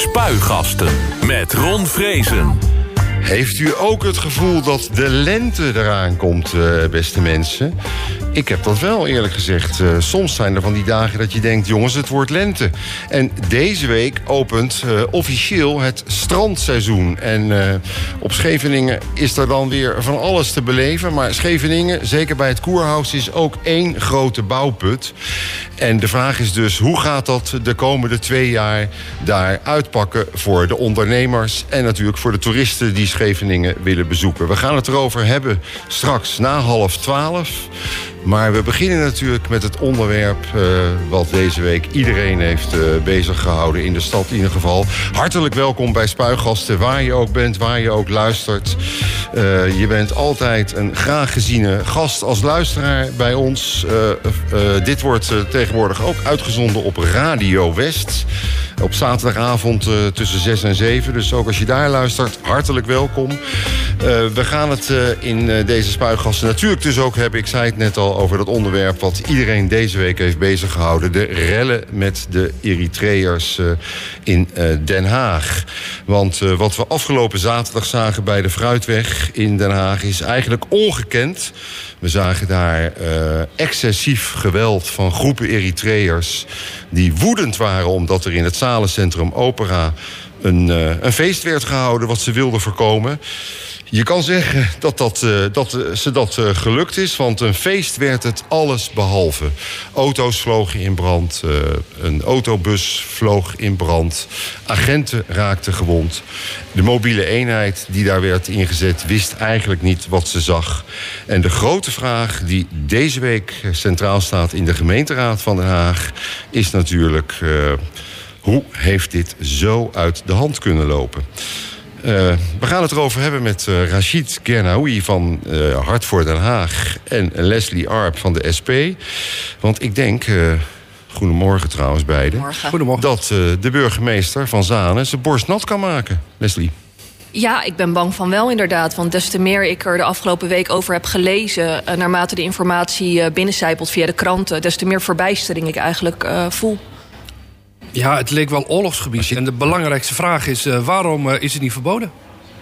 Spuigasten met Ron Vrezen. Heeft u ook het gevoel dat de lente eraan komt, eh, beste mensen? Ik heb dat wel, eerlijk gezegd. Eh, soms zijn er van die dagen dat je denkt, jongens, het wordt lente. En deze week opent uh, officieel het strandseizoen. En op Scheveningen is er dan weer van alles te beleven. Maar Scheveningen, zeker bij het Koerhuis, is ook één grote bouwput. En de vraag is dus, hoe gaat dat de komende twee jaar daar uitpakken... voor de ondernemers en natuurlijk voor de toeristen die Scheveningen willen bezoeken. We gaan het erover hebben straks na half twaalf. Maar we beginnen natuurlijk met het onderwerp uh, wat deze week iedereen heeft uh, bezig gehouden in de stad in ieder geval. Hartelijk welkom bij Spuigasten, waar je ook bent, waar je ook luistert. Uh, je bent altijd een graag geziene gast als luisteraar bij ons. dit wordt tegenwoordig ook uitgezonden op Radio West. Op zaterdagavond tussen 6 en 7. Dus ook als je daar luistert, hartelijk welkom. We gaan het in deze spuigasten natuurlijk dus ook hebben... ik zei het net al over dat onderwerp wat iedereen deze week heeft bezig gehouden. De rellen met de Eritreërs in Den Haag. Want wat we afgelopen zaterdag zagen bij de Fruitweg in Den Haag... is eigenlijk ongekend... We zagen daar excessief geweld van groepen Eritreërs... die woedend waren omdat er in het zalencentrum Opera... een, uh, een feest werd gehouden wat ze wilden voorkomen. Je kan zeggen dat, dat, uh, dat uh, ze dat gelukt is, want een feest werd het alles behalve. Auto's vlogen in brand, een autobus vloog in brand, agenten raakten gewond. De mobiele eenheid die daar werd ingezet wist eigenlijk niet wat ze zag. En de grote vraag die deze week centraal staat in de gemeenteraad van Den Haag is natuurlijk... hoe heeft dit zo uit de hand kunnen lopen? Uh, we gaan het erover hebben met uh, Rachid Gernaoui van uh, Hart voor Den Haag... en Leslie Arp van de SP. Want ik denk, goedemorgen trouwens beiden... Goedemorgen. dat de burgemeester van Zanen zijn borst nat kan maken. Leslie. Ja, ik ben bang van wel inderdaad. Want des te meer ik er de afgelopen week over heb gelezen... naarmate de informatie binnencijpelt via de kranten... des te meer verbijstering ik eigenlijk voel. Ja, het leek wel oorlogsgebied. En de belangrijkste vraag is, uh, waarom uh, is het niet verboden?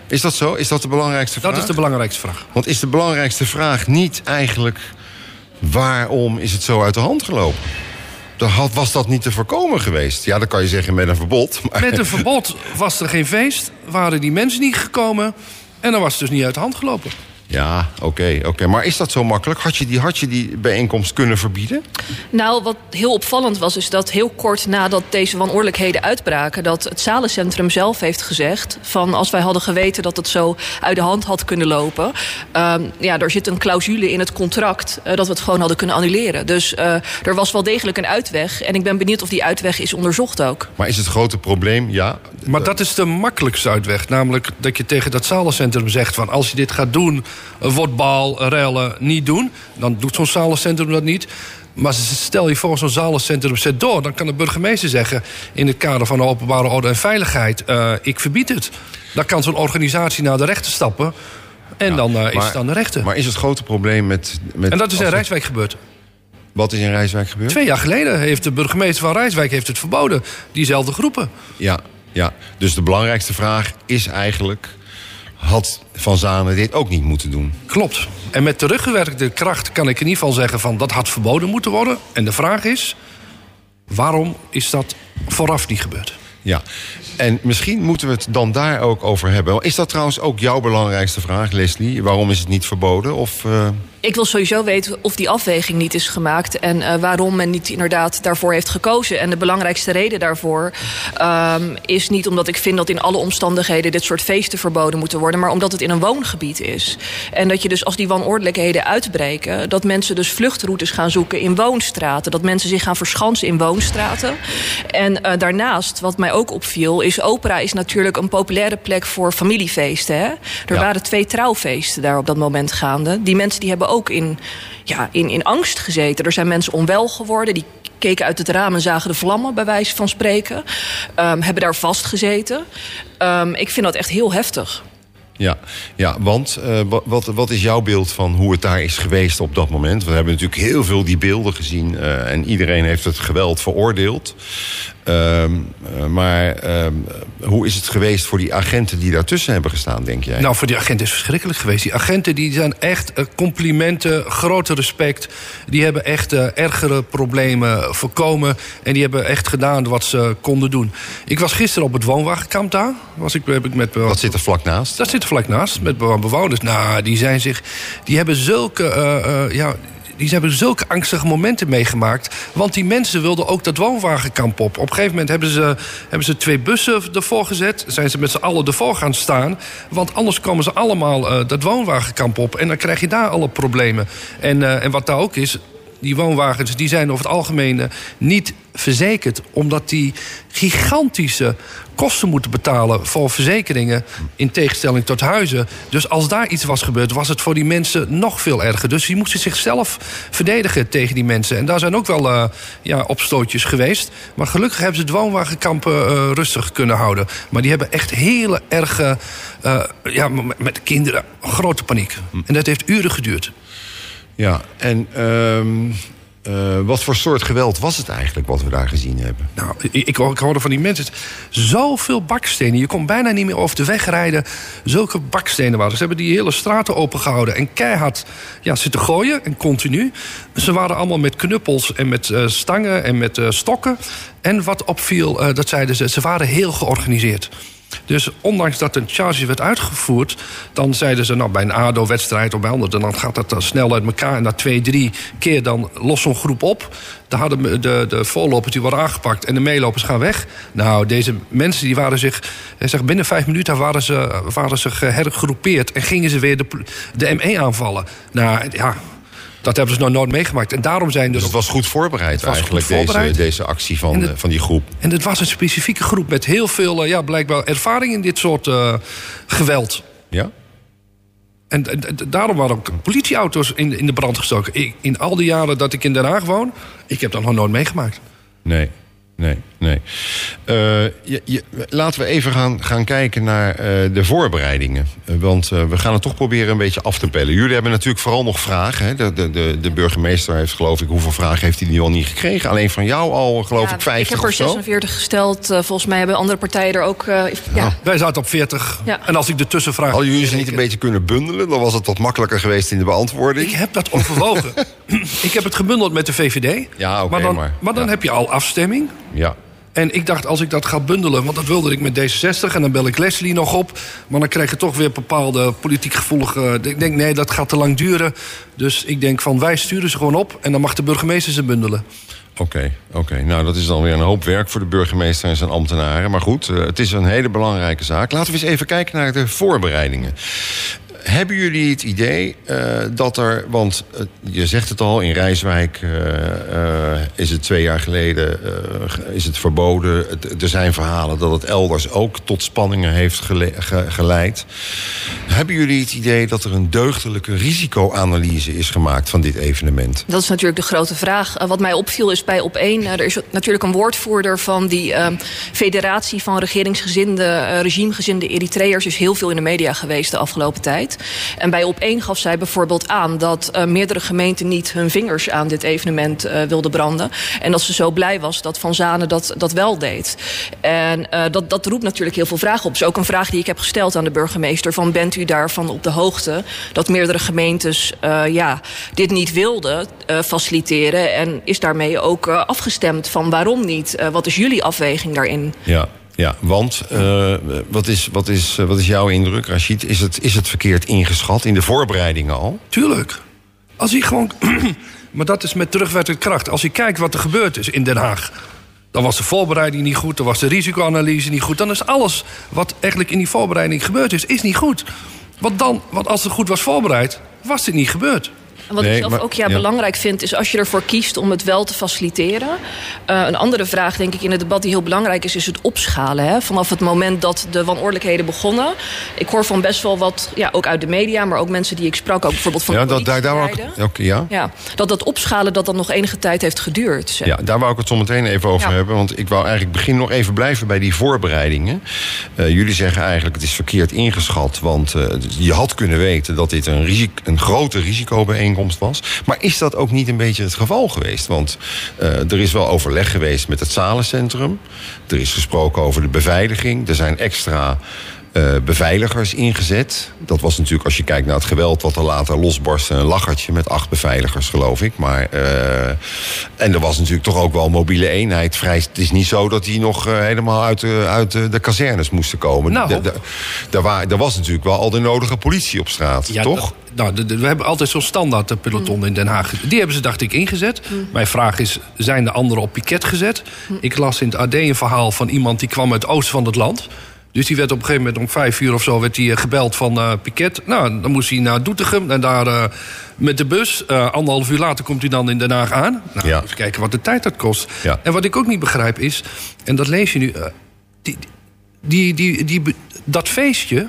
Is dat zo? Is dat de belangrijkste vraag? Dat is de belangrijkste vraag. Want is de belangrijkste vraag niet eigenlijk... waarom is het zo uit de hand gelopen? Had, was dat niet te voorkomen geweest? Ja, dan kan je zeggen met een verbod. Maar... Met een verbod was er geen feest, waren die mensen niet gekomen... en dan was het dus niet uit de hand gelopen. Ja, oké, okay, oké. Okay. Maar is dat zo makkelijk? Had je, die, had je die bijeenkomst kunnen verbieden? Nou, wat heel opvallend was, is dat heel kort nadat deze wanordelijkheden uitbraken... dat het zalencentrum zelf heeft gezegd... van als wij hadden geweten dat het zo uit de hand had kunnen lopen... Um, ja, er zit een clausule in het contract uh, dat we het gewoon hadden kunnen annuleren. Dus uh, er was wel degelijk een uitweg. En ik ben benieuwd of die uitweg is onderzocht ook. Maar is het grote probleem, ja... Maar dat is de makkelijkste uitweg. Namelijk dat je tegen dat zalencentrum zegt van... als je dit gaat doen Wortbal, rellen niet doen. Dan doet zo'n zalencentrum dat niet. Maar stel je voor, zo'n zalencentrum zet door... dan kan de burgemeester zeggen... in het kader van de openbare orde en veiligheid... Uh, ik verbied het. Dan kan zo'n organisatie naar de rechter stappen... en ja, dan uh, maar, is het aan de rechter. Maar is het grote probleem met... met en dat is in Rijswijk gebeurd. Wat is in Rijswijk gebeurd? Twee jaar geleden heeft de burgemeester van Rijswijk heeft het verboden. Diezelfde groepen. Ja, ja, dus de belangrijkste vraag is eigenlijk had Van Zanen dit ook niet moeten doen. Klopt. En met teruggewerkte kracht kan ik in ieder geval zeggen... van dat had verboden moeten worden. En de vraag is, waarom is dat vooraf niet gebeurd? Ja, en misschien moeten we het dan daar ook over hebben. Is dat trouwens ook jouw belangrijkste vraag, Leslie? Waarom is het niet verboden? Of, uh... Ik wil sowieso weten of die afweging niet is gemaakt... en uh, waarom men niet inderdaad daarvoor heeft gekozen. En de belangrijkste reden daarvoor um, is niet omdat ik vind... dat in alle omstandigheden dit soort feesten verboden moeten worden... maar omdat het in een woongebied is. En dat je dus als die wanordelijkheden uitbreken... dat mensen dus vluchtroutes gaan zoeken in woonstraten. Dat mensen zich gaan verschansen in woonstraten. En uh, daarnaast, wat mij ook opviel... is opera is natuurlijk een populaire plek voor familiefeesten. Hè? Er ja. waren twee trouwfeesten daar op dat moment gaande. Die mensen die hebben ook in, ja, in, in angst gezeten. Er zijn mensen onwel geworden. Die keken uit het raam en zagen de vlammen, bij wijze van spreken. Um, hebben daar vastgezeten. Um, ik vind dat echt heel heftig. Ja, ja want uh, wat, wat is jouw beeld van hoe het daar is geweest op dat moment? We hebben natuurlijk heel veel die beelden gezien uh, en iedereen heeft het geweld veroordeeld. Ehm, eh, maar ehm, hoe is het geweest voor die agenten die daartussen hebben gestaan, denk jij? Nou, voor die agenten is het verschrikkelijk geweest. Die agenten die zijn echt eh, complimenten, grote respect. Die hebben echt eh, ergere problemen voorkomen. En die hebben echt gedaan wat ze konden doen. Ik was gisteren op het woonwagenkamp daar. Was ik, heb ik met, Wat zit er vlak naast? Dat zit er vlak naast, met bewoners. Nou, die zijn zich... Die hebben zulke... ja, die hebben zulke angstige momenten meegemaakt. Want die mensen wilden ook dat woonwagenkamp op. Op een gegeven moment hebben ze, hebben ze twee bussen ervoor gezet. Zijn ze met z'n allen ervoor gaan staan. Want anders komen ze allemaal eh, dat woonwagenkamp op. En dan krijg je daar alle problemen. En, eh, en wat daar ook is, die woonwagens die zijn over het algemeen eh, niet verzekerd. Omdat die gigantische kosten moeten betalen voor verzekeringen. In tegenstelling tot huizen. Dus als daar iets was gebeurd, was het voor die mensen nog veel erger. Dus die moesten zichzelf verdedigen tegen die mensen. En daar zijn ook wel eh, ja, opstootjes geweest. Maar gelukkig hebben ze het woonwagenkampen eh, rustig kunnen houden. Maar die hebben echt hele erge. eh, ja, met kinderen grote paniek. En dat heeft uren geduurd. Ja, en ehm, eh, wat voor soort geweld was het eigenlijk wat we daar gezien hebben? Nou, ik, ik hoor- ik hoorde van die mensen. Zoveel bakstenen. Je kon bijna niet meer over de weg rijden. Zulke bakstenen waren. Ze hebben die hele straten opengehouden. En keihard ja, zitten gooien. En continu. Ze waren allemaal met knuppels en met eh, stangen en met eh, stokken. En wat opviel, dat zeiden ze, ze waren heel georganiseerd. Dus ondanks dat een charge werd uitgevoerd... dan zeiden ze, nou, bij een ADO-wedstrijd of bij anderen... dan gaat dat dan snel uit elkaar. En na twee, drie keer dan lost zo'n groep op. Dan hadden de, de, voorlopers die worden aangepakt... en de meelopers gaan weg. Nou, deze mensen die waren zich... hij zegt, binnen vijf minuten waren ze, waren ze gehergroepeerd... en gingen ze weer de, de ME aanvallen. Nou, ja... Dat hebben ze nog nooit meegemaakt. En daarom zijn Dus dus het was goed voorbereid was eigenlijk, goed voorbereid. Deze, deze actie van, het- eh, van die groep. En het was een specifieke groep met heel veel, eh, ja, blijkbaar ervaring in dit soort eh, geweld. Ja? En, en- en daarom waren ook politieauto's in, in de brand gestoken. Ik, in al die jaren dat ik in Den Haag woon, ik heb dat nog nooit meegemaakt. Nee, nee, nee. Eh, je, je- laten we even gaan, gaan kijken naar eh, de voorbereidingen. Eh, want eh, we gaan het toch proberen een beetje af te pellen. Jullie hebben natuurlijk vooral nog vragen. Hè? De, de, de, de burgemeester heeft geloof ik... hoeveel vragen heeft hij nu al niet gekregen? Alleen van jou al geloof Ja, ik 50 ik heb er of zo? 46 gesteld. Volgens mij hebben andere partijen er ook... eh, ja. Wij zaten op 40. Ja. En als ik de tussenvraag... Hadden jullie ze niet een beetje kunnen bundelen? Dan was het wat makkelijker geweest in de beantwoording. Ik heb dat overwogen. ik heb het gebundeld met de VVD. Ja, oké, maar dan, maar- dan ja. heb je al afstemming. Ja. En ik dacht, als ik dat ga bundelen, want dat wilde ik met D66... en dan bel ik Leslie nog op, maar dan krijg je toch weer bepaalde politiek gevoelige... Ik denk, nee, dat gaat te lang duren. Dus ik denk van, wij sturen ze gewoon op... en dan mag de burgemeester ze bundelen. Oké, oké. Nou, dat is dan weer een hoop werk voor de burgemeester en zijn ambtenaren. Maar goed, eh, het is een hele belangrijke zaak. Laten we eens even kijken naar de voorbereidingen. Hebben jullie het idee eh, dat er, want eh, je zegt het al, in Rijswijk eh, is het twee jaar geleden ge- is het verboden. Er zijn verhalen dat het elders ook tot spanningen heeft gele- ge- geleid. Hebben jullie het idee dat er een deugdelijke risicoanalyse is gemaakt van dit evenement? Dat is natuurlijk de grote vraag. Wat mij opviel is bij Op1... eh, er is natuurlijk een woordvoerder van die federatie van regeringsgezinde, regimegezinde Eritreërs... is heel veel in de media geweest de afgelopen tijd. En bij Op1 gaf zij bijvoorbeeld aan dat eh, meerdere gemeenten niet hun vingers aan dit evenement eh, wilden branden. En dat ze zo blij was dat Van Zanen dat, dat wel deed. En eh, dat, dat roept natuurlijk heel veel vragen op. Is ook een vraag die ik heb gesteld aan de burgemeester. Van bent u daarvan op de hoogte dat meerdere gemeentes ja, dit niet wilden faciliteren? En is daarmee ook afgestemd van waarom niet? Wat is jullie afweging daarin? Ja, ja want eh, wat, is, wat, is, eh, wat is jouw indruk, Rachid? Is het, is het verkeerd ingeschat in de voorbereidingen al? Tuurlijk. Als hij gewoon... maar dat is met terugwerkende kracht. Als je kijkt wat er gebeurd is in Den Haag... dan was de voorbereiding niet goed, dan was de risicoanalyse niet goed... dan is alles wat eigenlijk in die voorbereiding gebeurd is, is niet goed. Want, dan, want als het goed was voorbereid, was dit niet gebeurd. En wat Nee, ik zelf maar- ook ja, ja. belangrijk vind, is als je ervoor kiest om het wel te faciliteren. Eh, een andere vraag, denk ik, in het debat die heel belangrijk is, is het opschalen. Hè? Vanaf het moment dat de wanordelijkheden begonnen. Ik hoor van best wel wat, ja, ook uit de media, maar ook mensen die ik sprak, ook bijvoorbeeld van ja, de dat, daar, daar oké, ja? Ja, dat dat opschalen dat dat nog enige tijd heeft geduurd. zeg. Ja, daar wou ik het zo meteen even over Ja. hebben. Want ik wou eigenlijk beginnen nog even blijven bij die voorbereidingen. Eh, jullie zeggen eigenlijk het is verkeerd ingeschat. Want eh, je had kunnen weten dat dit een, risico, een grote risicobijeenkomst was. Maar is dat ook niet een beetje het geval geweest? Want uh, er is wel overleg geweest met het zalencentrum. Er is gesproken over de beveiliging. Er zijn extra uh, beveiligers ingezet. Dat was natuurlijk, als je kijkt naar het geweld wat er later losbarstte, een lachertje met acht beveiligers, geloof ik. Maar, uh, en er was natuurlijk toch ook wel een mobiele eenheid. Vrij, het is niet zo dat die nog uh, helemaal uit, de, uit de, de kazernes moesten komen. Nou, Daar was natuurlijk wel al de nodige politie op straat, ja, toch? nou, de, de, we hebben altijd zo'n standaard peloton in Den Haag. Die hebben ze, dacht ik, ingezet. Mijn vraag is, zijn de anderen op piket gezet? Ik las in het AD een verhaal van iemand die kwam uit het oosten van het land... Dus die werd op een gegeven moment om vijf uur of zo werd die gebeld van uh, Piket. Nou, dan moest hij naar Doetinchem en daar uh, met de bus. Uh, anderhalf uur later komt hij dan in Den Haag aan. Nou, ja. even kijken wat de tijd dat kost. Ja. En wat ik ook niet begrijp is, en dat lees je nu... Die, die, die, die, dat feestje,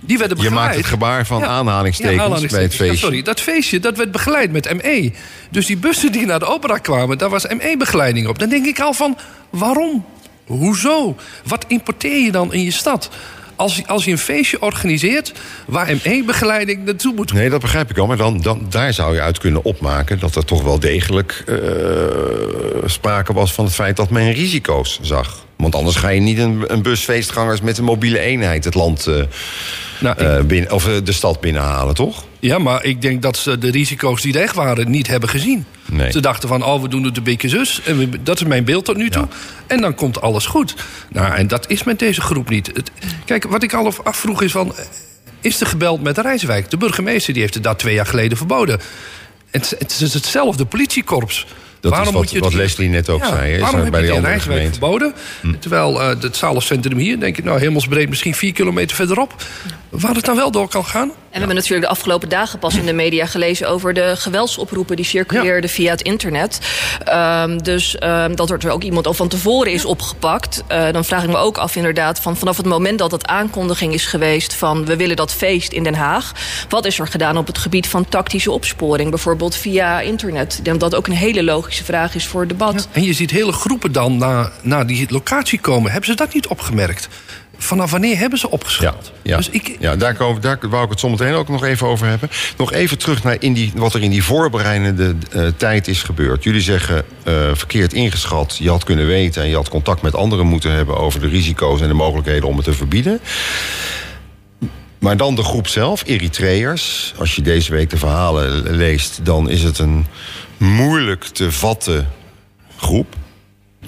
die werden begeleid. Je maakt het gebaar van ja, aanhalingstekens, ja, aanhalingstekens, bij het feestje. Ja, sorry, dat feestje dat werd begeleid met ME. Dus die bussen die naar de opera kwamen, daar was ME-begeleiding op. Dan denk ik al van, waarom? Hoezo? Wat importeer je dan in je stad? Als, als je een feestje organiseert waar ME-begeleiding naartoe moet. Nee, dat begrijp ik al. Maar dan, dan, daar zou je uit kunnen opmaken dat er toch wel degelijk uh, sprake was van het feit dat men risico's zag. Want anders ga je niet een, een bus feestgangers met een mobiele eenheid het land uh, nou, uh, binnen, of de stad binnenhalen, toch? Ja, maar ik denk dat ze de risico's die er echt waren niet hebben gezien. Nee. Ze dachten van, oh, we doen het een beetje zus. En we, dat is mijn beeld tot nu toe. Ja. En dan komt alles goed. Nou, en dat is met deze groep niet. Het, kijk, wat ik al afvroeg is van... Is er gebeld met Rijswijk? De burgemeester die heeft het daar twee jaar geleden verboden. Het, het is hetzelfde politiekorps. Dat waarom is wat, moet je wat Leslie net ook ja, zei. Is waarom heb bij je die andere Rijswijk gemeente. verboden? Hm. Terwijl uh, het zalencentrum hier, denk ik, nou hemelsbreed misschien vier kilometer verderop. Waar het dan wel door kan gaan. En we hebben natuurlijk de afgelopen dagen pas in de media gelezen over de geweldsoproepen die circuleerden via het internet. Um, dus um, dat er ook iemand al van tevoren is opgepakt. Uh, dan vraag ik me ook af, inderdaad, van vanaf het moment dat het aankondiging is geweest van we willen dat feest in Den Haag. Wat is er gedaan op het gebied van tactische opsporing, bijvoorbeeld via internet? Ik denk dat dat ook een hele logische vraag is voor het debat. Ja, en je ziet hele groepen dan naar, naar die locatie komen. Hebben ze dat niet opgemerkt? Vanaf wanneer hebben ze opgeschaald? Ja, ja. Dus ik... ja daar, komen, daar wou ik het zometeen ook nog even over hebben. Nog even terug naar in die, wat er in die voorbereidende uh, tijd is gebeurd. Jullie zeggen uh, verkeerd ingeschat. Je had kunnen weten en je had contact met anderen moeten hebben... over de risico's en de mogelijkheden om het te verbieden. Maar dan de groep zelf, Eritreërs. Als je deze week de verhalen leest... dan is het een moeilijk te vatten groep.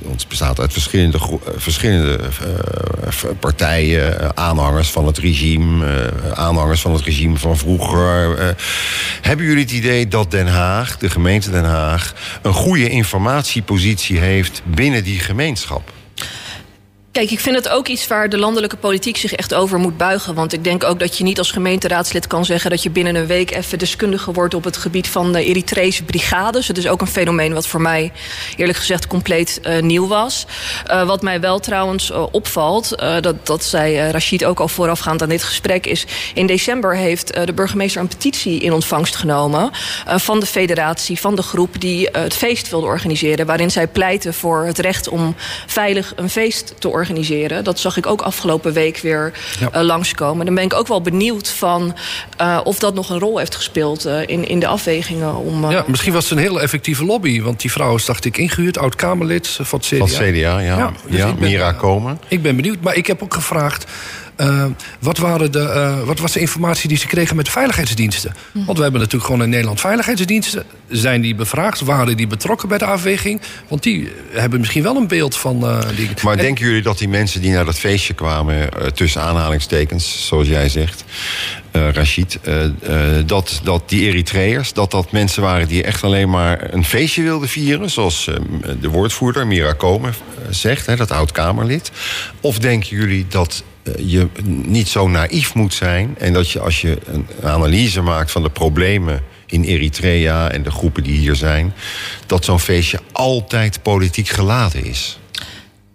Het bestaat uit verschillende, verschillende uh, partijen, uh, aanhangers van het regime, aanhangers van het regime van vroeger. hebben jullie het idee dat Den Haag, de gemeente Den Haag, een goede informatiepositie heeft binnen die gemeenschap? Kijk, ik vind het ook iets waar de landelijke politiek zich echt over moet buigen. Want ik denk ook dat je niet als gemeenteraadslid kan zeggen dat je binnen een week even deskundige wordt op het gebied van de Eritrese brigades. Het is ook een fenomeen wat voor mij eerlijk gezegd compleet uh, nieuw was. Uh, wat mij wel trouwens uh, opvalt, dat, dat zei Rachid ook al voorafgaand aan dit gesprek, is in december heeft de burgemeester een petitie in ontvangst genomen van de federatie, van de groep die het feest wilde organiseren. Waarin zij pleiten voor het recht om veilig een feest te organiseren organiseren. Dat zag ik ook afgelopen week weer ja. uh, langskomen. Dan ben ik ook wel benieuwd van uh, of dat nog een rol heeft gespeeld uh, in, in de afwegingen. Om, ja, misschien was het een hele effectieve lobby. Want die vrouw is, dacht ik, ingehuurd, oud-Kamerlid van het CDA. Van het CDA, ja. ja, dus ja Mira Komen. Ik ben benieuwd, maar ik heb ook gevraagd... Uh, wat, waren de, uh, wat was de informatie die ze kregen met de veiligheidsdiensten? Mm. Want we hebben natuurlijk gewoon in Nederland veiligheidsdiensten. Zijn die bevraagd? Waren die betrokken bij de afweging? Want die hebben misschien wel een beeld van uh, dingen. Maar en... denken jullie dat die mensen die naar dat feestje kwamen... tussen aanhalingstekens, zoals jij zegt... Rachid, dat, dat die Eritreërs, dat dat mensen waren die echt alleen maar een feestje wilden vieren, zoals de woordvoerder Mira Komen zegt, hè, dat oud-Kamerlid? Of denken jullie dat je niet zo naïef moet zijn. En dat je als je een analyse maakt van de problemen in Eritrea en de groepen die hier zijn, dat zo'n feestje altijd politiek geladen is.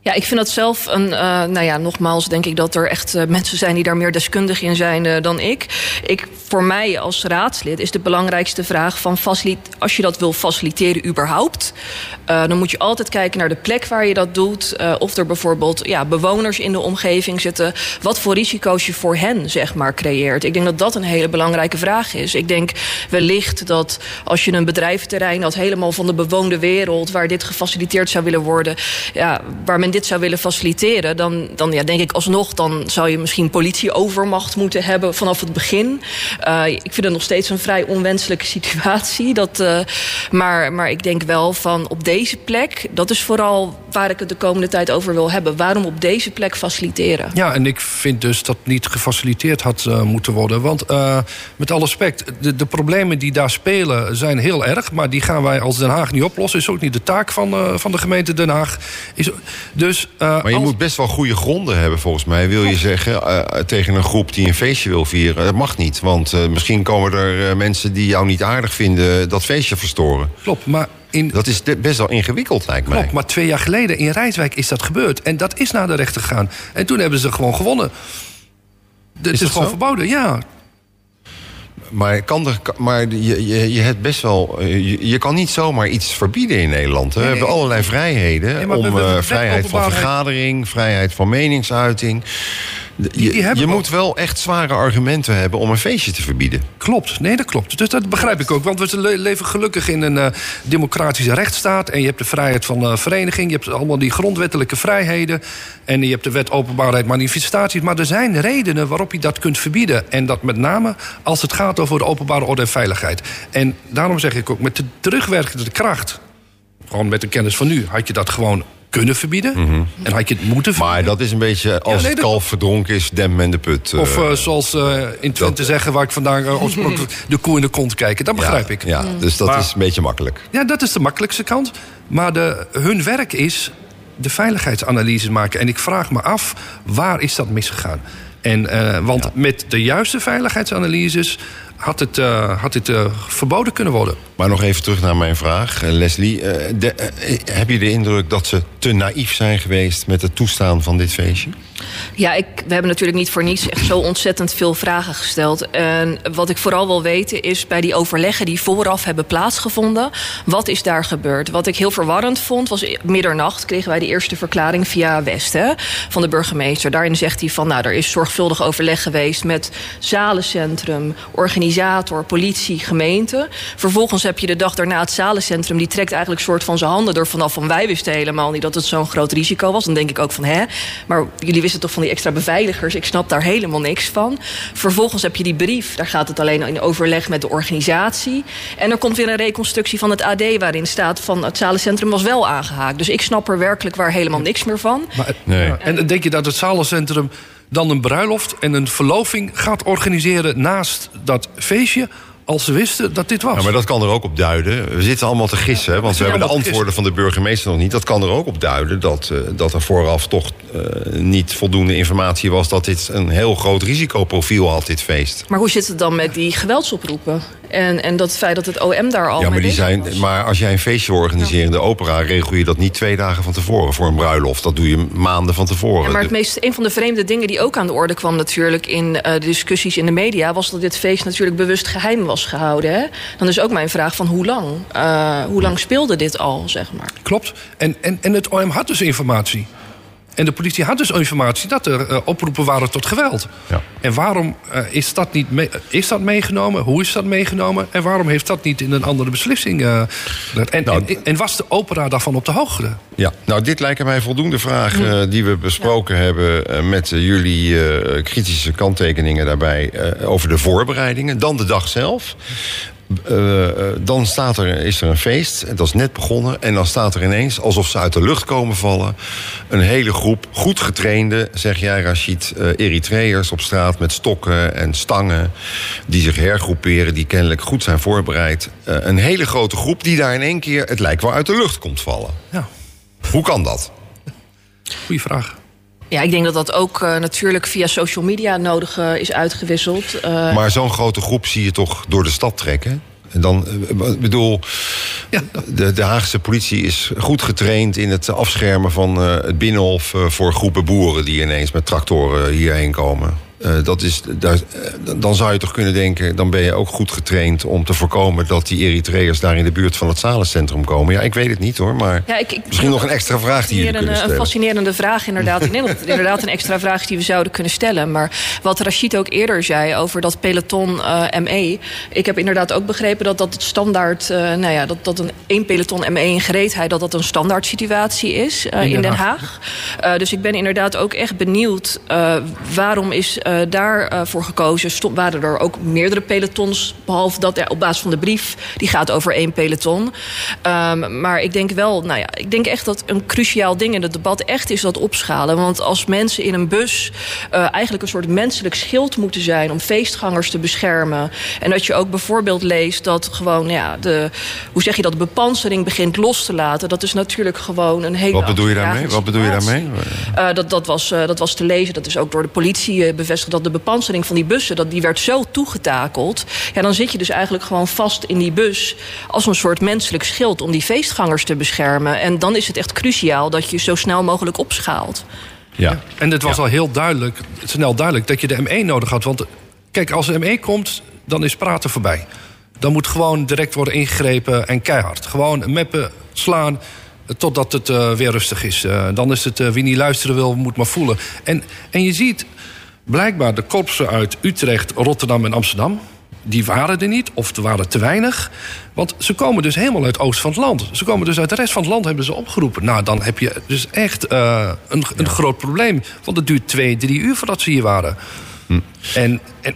Ja, ik vind dat zelf een. Uh, nou ja, nogmaals, denk ik dat er echt uh, mensen zijn die daar meer deskundig in zijn uh, dan ik. ik. Voor mij als raadslid is de belangrijkste vraag van als je dat wil faciliteren überhaupt, dan moet je altijd kijken naar de plek waar je dat doet. of er bijvoorbeeld ja, bewoners in de omgeving zitten. Wat voor risico's je voor hen zeg maar creëert. Ik denk dat dat een hele belangrijke vraag is. Ik denk wellicht dat als je een bedrijventerrein dat helemaal van de bewoonde wereld, waar dit gefaciliteerd zou willen worden, ja, waar men dit zou willen faciliteren, dan, dan ja, denk ik alsnog, dan zou je misschien politieovermacht moeten hebben vanaf het begin. Uh, ik vind het nog steeds een vrij onwenselijke situatie. Dat, uh, maar, maar ik denk wel van op deze plek, dat is vooral waar ik het de komende tijd over wil hebben. Waarom op deze plek faciliteren? Ja, en ik vind dus dat niet gefaciliteerd had uh, moeten worden. Want met alle respect, de, de problemen die daar spelen zijn heel erg. Maar die gaan wij als Den Haag niet oplossen. Is ook niet de taak van, van de gemeente Den Haag. Is, dus, uh, maar je moet best wel goede gronden hebben, volgens mij. Wil je zeggen uh, tegen een groep die een feestje wil vieren... dat mag niet, want uh, misschien komen er mensen die jou niet aardig vinden... dat feestje verstoren. Klopt, maar... In... Dat is best wel ingewikkeld, lijkt mij. Klopt, maar twee jaar geleden in Rijswijk is dat gebeurd. En dat is naar de rechter gegaan. En toen hebben ze gewoon gewonnen. Het is, is gewoon zo? verboden, ja. Maar, kan er, maar je, je, je hebt best wel. Je, je, kan niet zomaar iets verbieden in Nederland. Hè? Nee, we hebben allerlei vrijheden. Nee, om uh, vrijheid van vergadering, vrijheid van meningsuiting. Die, die je, je moet wel echt zware argumenten hebben om een feestje te verbieden. Klopt, nee, dat klopt. Dus dat begrijp ik ook. Want we leven gelukkig in een uh, democratische rechtsstaat. En je hebt de vrijheid van uh, vereniging. Je hebt allemaal die grondwettelijke vrijheden. En je hebt de wet openbaarheid manifestaties. Maar er zijn redenen waarop je dat kunt verbieden. En dat met name als het gaat over de openbare orde en veiligheid. En daarom zeg ik ook, met de terugwerkende kracht gewoon met de kennis van nu, had je dat gewoon kunnen verbieden. Mm En had je het moeten verbieden. Maar dat is een beetje, als ja, nee, het kalf verdronken is, dem men de put. Uh, of uh, zoals uh, in Twente dat, zeggen, waar ik vandaan oorspronkelijk de koe in de kont kijken. Dat begrijp ja, ik. Ja, dus dat maar, is een beetje makkelijk. Ja, dat is de makkelijkste kant. Maar de, hun werk is de veiligheidsanalyses maken. En ik vraag me af, waar is dat misgegaan? En, want ja. met de juiste veiligheidsanalyses had het, uh, had het uh, verboden kunnen worden. Maar nog even terug naar mijn vraag, uh, Leslie. Heb je de indruk dat ze te naïef zijn geweest met het toestaan van dit feestje? Ja, ik, we hebben natuurlijk niet voor niets echt zo ontzettend veel vragen gesteld. En wat ik vooral wil weten is bij die overleggen die vooraf hebben plaatsgevonden, wat is daar gebeurd? Wat ik heel verwarrend vond was middernacht kregen wij de eerste verklaring via West van de burgemeester. Daarin zegt hij van nou, er is zorgvuldig overleg geweest met zalencentrum, organisator, politie, gemeente. Vervolgens heb je de dag daarna het zalencentrum, die trekt eigenlijk soort van zijn handen er vanaf van wij wisten helemaal niet dat het zo'n groot risico was. Dan denk ik ook van hè, maar jullie wisten toch van die extra beveiligers. Ik snap daar helemaal niks van. Vervolgens heb je die brief. Daar gaat het alleen in overleg met de organisatie. En er komt weer een reconstructie van het AD... waarin staat van het zalencentrum was wel aangehaakt. Dus ik snap er werkelijk waar helemaal niks meer van. Maar, nee. En denk je dat het zalencentrum dan een bruiloft en een verloving gaat organiseren... naast dat feestje als ze wisten dat dit was. Ja, maar dat kan er ook op duiden. We zitten allemaal te gissen, ja, want we hebben de antwoorden van de burgemeester nog niet. Dat kan er ook op duiden dat, uh, dat er vooraf toch uh, niet voldoende informatie was... dat dit een heel groot risicoprofiel had, dit feest. Maar hoe zit het dan met die geweldsoproepen? En, en dat feit dat het OM daar al ja, maar, die zijn, was. maar als jij een feestje wil organiseren in de opera... regel je dat niet twee dagen van tevoren voor een bruiloft. Dat doe je maanden van tevoren. Ja, maar het meest, een van de vreemde dingen die ook aan de orde kwam natuurlijk... in uh, de discussies in de media... was dat dit feest natuurlijk bewust geheim was gehouden. Hè? Dan is ook mijn vraag van hoe lang? Uh, hoe lang speelde dit al, zeg maar? Klopt. En, en, en het OM had dus informatie. En de politie had dus informatie dat er uh, oproepen waren tot geweld. Ja. En waarom uh, is, dat niet mee, is dat meegenomen? Hoe is dat meegenomen? En waarom heeft dat niet in een andere beslissing? Uh, en, nou, en, en, was de opera daarvan op de hoogte? Ja, nou dit lijken mij voldoende vragen die we besproken ja. hebben... met jullie kritische kanttekeningen daarbij over de voorbereidingen. Dan de dag zelf. Uh, dan staat er, is er een feest, dat is net begonnen... en dan staat er ineens, alsof ze uit de lucht komen vallen... een hele groep goed getrainde, zeg jij Rachid... Uh, Eritreërs op straat met stokken en stangen... die zich hergroeperen, die kennelijk goed zijn voorbereid. Uh, een hele grote groep die daar in één keer, het lijkt wel, uit de lucht komt vallen. Ja. Hoe kan dat? Goeie vraag. Ja, ik denk dat dat ook uh, natuurlijk via social media nodig uh, is uitgewisseld. Uh, maar zo'n grote groep zie je toch door de stad trekken? En dan, eh, ik bedoel, Ja. de, de Haagse politie is goed getraind in het afschermen van eh, het binnenhof eh, voor groepen boeren die ineens met tractoren hierheen komen. Eh, dat is, daar, eh, dan zou je toch kunnen denken, dan ben je ook goed getraind om te voorkomen dat die Eritreërs daar in de buurt van het zalencentrum komen. Ja, ik weet het niet hoor, maar Ja, ik, ik, misschien nog een extra vraag die jullie een, kunnen een stellen. fascinerende vraag, inderdaad. Ik denk dat het inderdaad een extra vraag die we zouden kunnen stellen. Maar wat Rachid ook eerder zei over dat peloton eh, ME. Ik heb inderdaad ook begrepen dat dat het standaard. nou ja, dat, dat een één peloton ME in gereedheid. dat dat een standaard situatie is In Den Haag. Dus ik ben inderdaad ook echt benieuwd. waarom is eh, daarvoor voor gekozen? Stond, waren er ook meerdere pelotons. Behalve dat ja, op basis van de brief. die gaat over één peloton. Ehm, maar ik denk wel, nou ja, ik denk echt dat een cruciaal ding in het debat echt is dat opschalen. Want als mensen in een bus eh, eigenlijk een soort menselijk schild moeten zijn om feestgangers te beschermen. En dat je ook bijvoorbeeld leest dat gewoon, ja, de, hoe zeg je dat, de bepansering begint los te laten. Dat is natuurlijk gewoon een hele. Wat bedoel je daarmee? Wat bedoel je daarmee? Eh, dat, dat, was, dat was te lezen. Dat is ook door de politie eh, Dat de bepansering van die bussen dat die werd zo toegetakeld. Ja, dan zit je dus eigenlijk gewoon vast in die bus. als een soort menselijk schild om die feestgangers te beschermen. En dan is het echt cruciaal dat je zo snel mogelijk opschaalt. Ja. En het was al heel duidelijk, snel duidelijk dat je de ME nodig had. Want kijk, als de ME komt, dan is praten voorbij. Dan moet gewoon direct worden ingegrepen en keihard. Gewoon meppen, slaan, totdat het eh, weer rustig is. Eh, dan is het, eh, wie niet luisteren wil, moet maar voelen. En, en je ziet blijkbaar de korpsen uit Utrecht, Rotterdam en Amsterdam... die waren er niet, of er waren te weinig. Want ze komen dus helemaal uit het oosten van het land. Ze komen dus uit de rest van het land, hebben ze opgeroepen. Nou, dan heb je dus echt eh, een, een groot probleem. Want het duurt twee, drie uur voordat ze hier waren. En, en,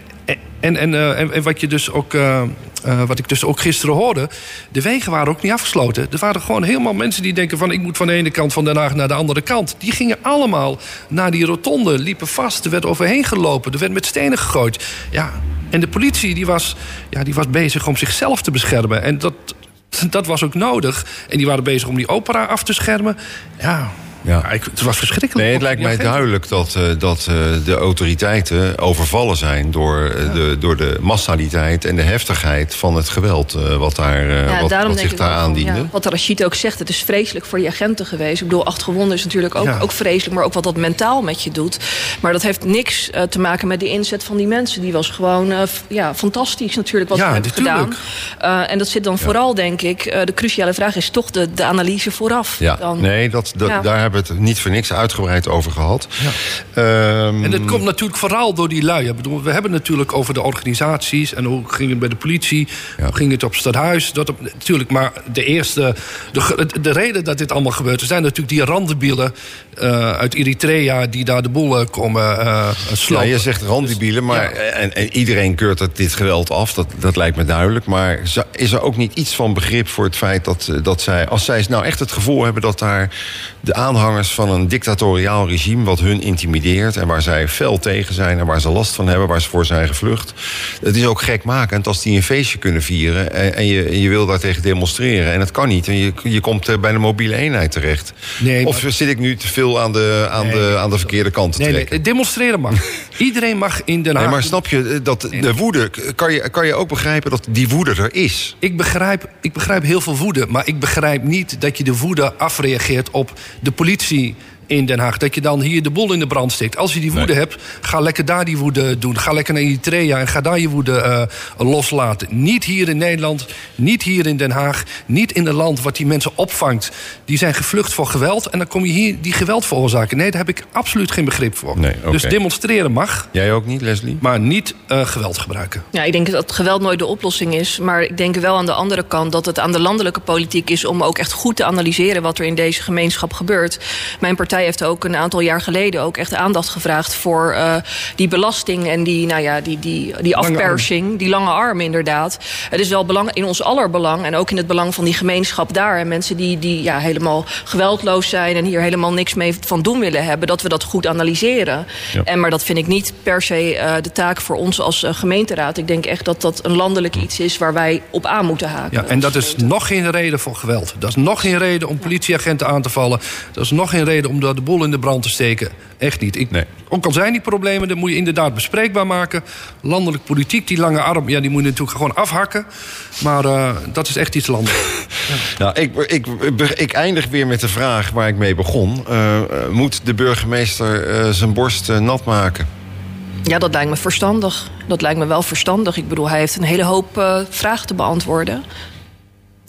en, eh, en, en wat je dus ook. eh, eh, wat ik dus ook gisteren hoorde. De wegen waren ook niet afgesloten. Er waren gewoon helemaal mensen die denken van... ik moet van de ene kant van Den Haag naar de andere kant. Die gingen allemaal naar die rotonde, liepen vast. Er werd overheen gelopen, er werd met stenen gegooid. Ja, en de politie die was, ja, die was bezig om zichzelf te beschermen. En dat, dat was ook nodig. En die waren bezig om die opera af te schermen. Ja, Ja. ja. ik, het was verschrikkelijk. Nee, het lijkt mij duidelijk dat, eh, dat eh, de autoriteiten overvallen zijn door, eh, de, door de massaliteit en de heftigheid van het geweld eh, wat, daar, eh, Ja, wat, zich daar aandiende. ja, wat Rachid ook zegt, het is vreselijk voor die agenten geweest. Ik bedoel, acht gewonden is natuurlijk ook, Ja. ook vreselijk, maar ook wat dat mentaal met je doet. Maar dat heeft niks eh, te maken met de inzet van die mensen. Die was gewoon eh, f- ja, fantastisch natuurlijk wat Ja, ze hebben gedaan. Eh, en dat zit dan vooral, denk ik, eh, de cruciale vraag is toch de, de analyse vooraf. Ja, Dan, nee, dat, dat, Ja. daar hebben we het niet voor niks uitgebreid over gehad. Ehm, En dat komt natuurlijk vooral door die lui. Ik bedoel, we hebben het natuurlijk over de organisaties... en hoe ging het bij de politie, Ja. hoe ging het op het stadhuis. Dat op, natuurlijk, maar de eerste... De, de reden dat dit allemaal gebeurt... er zijn natuurlijk die randebielen eh, uit Eritrea... die daar de boel eh, komen uh, ja, je zegt randibielen, maar en, en iedereen keurt dat dit geweld af. Dat, dat lijkt me duidelijk. Maar is er ook niet iets van begrip voor het feit dat, dat zij... als zij nou echt het gevoel hebben dat daar de aanhangers van een dictatoriaal regime... wat hun intimideert en waar zij fel tegen zijn... en waar ze last van hebben, waar ze voor zijn gevlucht... het is ook gekmakend als die een feestje kunnen vieren... en, en je, en je wil daartegen demonstreren. En dat kan niet. En je, je komt eh, bij de mobiele eenheid terecht. Nee, of zit ik nu te veel aan de, aan de, aan de verkeerde kant te Nee, trekken? nee, demonstreren mag. Iedereen mag in Den Haag... Nee, maar snap je eh, dat de woede. Kan je, kan je ook begrijpen dat die woede er is? Ik begrijp, ik begrijp heel veel woede, maar ik begrijp niet dat je de woede afreageert op de politie politie in Den Haag. Dat je dan hier de boel in de brand steekt. Als je die woede hebt, ga lekker daar die woede doen. Ga lekker naar Eritrea en ga daar je woede eh, loslaten. Niet hier in Nederland, niet hier in Den Haag, niet in een land wat die mensen opvangt. Die zijn gevlucht voor geweld en dan kom je hier die geweld veroorzaken. Nee, daar heb ik absoluut geen begrip voor. Nee. Dus demonstreren mag, Jij ook niet, Leslie? maar niet eh, geweld gebruiken. Ja, ik denk dat geweld nooit de oplossing is. Maar ik denk wel aan de andere kant dat het aan de landelijke politiek is om ook echt goed te analyseren wat er in deze gemeenschap gebeurt. Mijn partij heeft ook een aantal jaar geleden ook echt aandacht gevraagd voor eh, die belasting en die, nou ja, die, die, die Lange afpersing, die lange arm inderdaad. Het is wel belang, in ons aller belang en ook in het belang van die gemeenschap daar. En mensen die, die ja, helemaal geweldloos zijn en hier helemaal niks mee van doen willen hebben, dat we dat goed analyseren. Ja. En, maar dat vind ik niet per se eh, de taak voor ons als eh, gemeenteraad. Ik denk echt dat dat een landelijk iets is waar wij op aan moeten haken. Ja, en dat is nog geen reden voor geweld. Dat is nog geen reden om politieagenten aan te vallen. Dat is nog geen reden om de de boel in de brand te steken. Echt niet. Ik, Nee. Ook al zijn die problemen, dan moet je inderdaad bespreekbaar maken. Landelijk politiek, die lange arm, ja, die moet je natuurlijk gewoon afhakken. Maar eh, dat is echt iets landelijk. Nou, ik, ik, ik eindig weer met de vraag waar ik mee begon. Eh, eh, moet de burgemeester eh, zijn borst nat maken? Ja, dat lijkt me verstandig. Dat lijkt me wel verstandig. Ik bedoel, hij heeft een hele hoop eh, vragen te beantwoorden.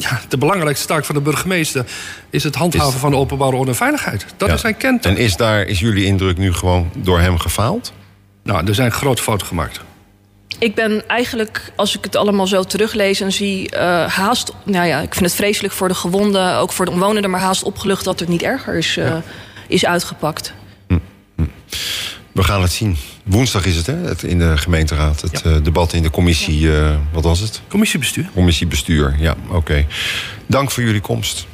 Ja, de belangrijkste taak van de burgemeester is het handhaven van de openbare orde en veiligheid. Dat Ja. is zijn kentaak. En is, daar, is jullie indruk nu gewoon door hem gefaald? Nou, er zijn grote fouten gemaakt. Ik ben eigenlijk, als ik het allemaal zo teruglees en zie, eh, haast. Nou ja, ik vind het vreselijk voor de gewonden, ook voor de omwonenden, maar haast opgelucht dat het niet erger is, eh, is uitgepakt. We gaan het zien. Woensdag is het, hè? Het, in de gemeenteraad. Het eh, debat in de commissie, eh, wat was het? Commissiebestuur, Commissie bestuur, ja, oké. Dank voor jullie komst.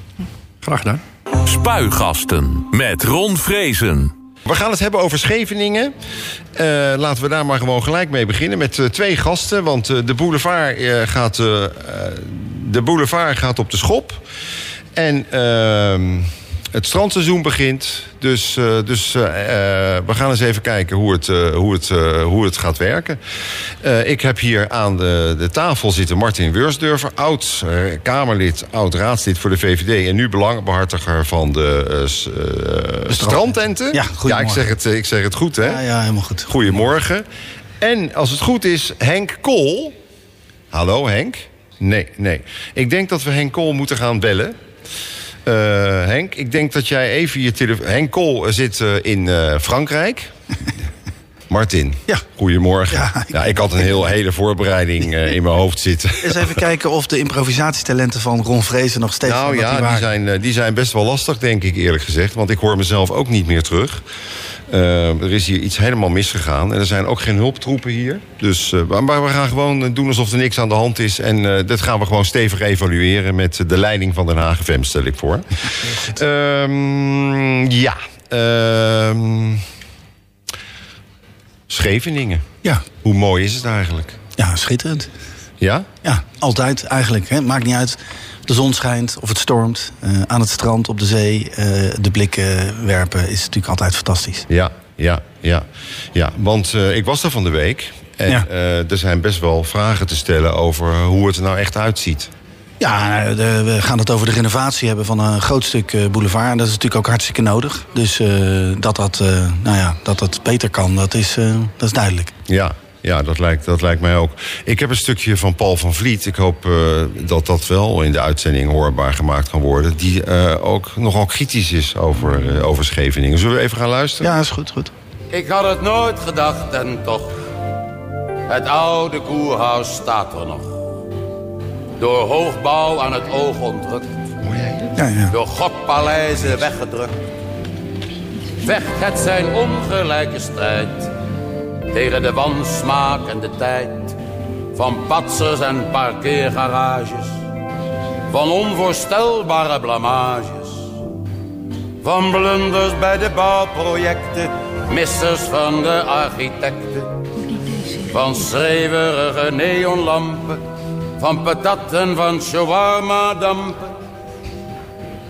graag gedaan. Spuigasten met Ron Vrezen. We gaan het hebben over Scheveningen. Eh, laten we daar maar gewoon gelijk mee beginnen met eh, twee gasten. Want eh, de, boulevard, eh, gaat, de boulevard gaat op de schop. En ehm, het strandseizoen begint. Dus, eh, dus eh, eh, we gaan eens even kijken hoe het, hoe het, hoe het gaat werken. Ik heb hier aan de, de tafel zitten Martin Weursdurfer, oud Kamerlid, oud raadslid voor de VVD en nu belangenbehartiger van de strandtenten. Ja, ja, ik zeg, het, ik zeg het goed, hè? Ja, ja, helemaal goed. Goedemorgen. En als het goed is, Henk Kool. Hallo Henk? Nee, nee. Ik denk dat we Henk Kool moeten gaan bellen. Eh, Henk, ik denk dat jij even je telefoon... Henk Kool zit eh, in eh, Frankrijk. Martin, Ja. goedemorgen. Ja, Ja, ik- had een heel, hele voorbereiding eh, in mijn hoofd zitten. Eens even kijken of de improvisatietalenten van Ron Vrezen nog steeds Nou ja, die waren. zijn, eh, die zijn best wel lastig, denk ik eerlijk gezegd. Want ik hoor mezelf ook niet meer terug. Eh, er is hier iets helemaal misgegaan. En er zijn ook geen hulptroepen hier. Dus, eh, maar- maar we gaan gewoon eh, doen alsof er niks aan de hand is. En eh, dat gaan we gewoon stevig evalueren... met de leiding van Den Haag FM, stel ik voor. Ehm, ja. Ehm, Scheveningen. Ja, Hoe mooi is het eigenlijk? ja, schitterend. Ja? Ja, altijd eigenlijk. Hè. Maakt niet uit de zon schijnt of het stormt. Eh, aan het strand, op de zee, eh, de blikken werpen is natuurlijk altijd fantastisch. Ja, ja, ja. ja want eh, ik was daar van de week. En Ja. er zijn best wel vragen te stellen over hoe het er nou echt uitziet. Ja, we gaan het over de renovatie hebben van een groot stuk boulevard. En dat is natuurlijk ook hartstikke nodig. Dus dat, dat, nou ja, dat dat beter kan, dat is, dat is duidelijk. Ja, ja dat, lijkt, dat lijkt mij ook. Ik heb een stukje van Paul van Vliet. Ik hoop eh, dat dat wel in de uitzending hoorbaar gemaakt kan worden. Die eh, ook nogal kritisch is over, eh, over Scheveningen. Zullen we even gaan luisteren? Ja, is goed, goed. Ik had het nooit gedacht en toch. Het oude koerhuis staat er nog. Door hoogbouw aan het oog ontrukt. Ja, ja. Door gokpaleizen weggedrukt. Vecht het zijn ongelijke strijd. Tegen de wansmaak en de tijd. Van patsers en parkeergarages. Van onvoorstelbare blamages. Van blunders bij de bouwprojecten, missers van de architecten. Van schreeuwerige neonlampen, van patat en van shawarma-dampen.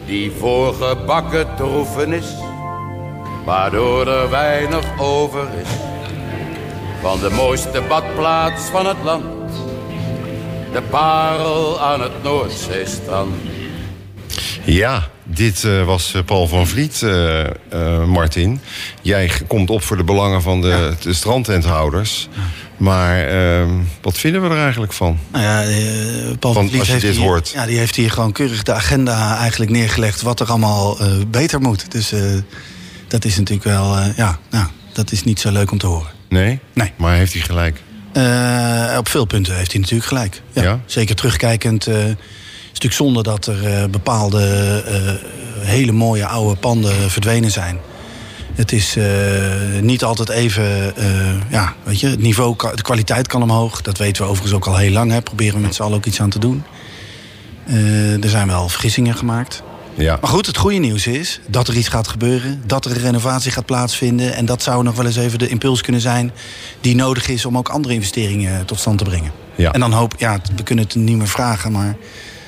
Die voorgebakken troevenis, waardoor er weinig over is. Van de mooiste badplaats van het land, de parel aan het Noordzeestrand. Ja, dit eh, was eh, Paul van Vliet, eh, eh, Martin. Jij komt op voor de belangen van de, de strandtenthouders. Maar ehm, wat vinden we er eigenlijk van? Nou ja, Paul van Vliet als je heeft dit hier, hoort- Ja, die heeft hier gewoon keurig de agenda eigenlijk neergelegd... wat er allemaal eh, beter moet. Dus eh, dat is natuurlijk wel... eh, ja, nou, dat is niet zo leuk om te horen. Nee? Nee. Maar heeft hij gelijk? Eh, op veel punten heeft hij natuurlijk gelijk. Ja, Ja? Zeker terugkijkend. eh, het is natuurlijk zonde dat er eh, bepaalde hele mooie oude panden verdwenen zijn. Het is niet altijd even, ja, weet je, het niveau, de kwaliteit kan omhoog. Dat weten we overigens ook al heel lang. Hè. Proberen we met z'n allen ook iets aan te doen. Er zijn wel vergissingen gemaakt. Ja. Maar goed, het goede nieuws is dat er iets gaat gebeuren. Dat er een renovatie gaat plaatsvinden. En dat zou nog wel eens even de impuls kunnen zijn... die nodig is om ook andere investeringen tot stand te brengen. Ja. En dan hoop ja, we kunnen het niet meer vragen, maar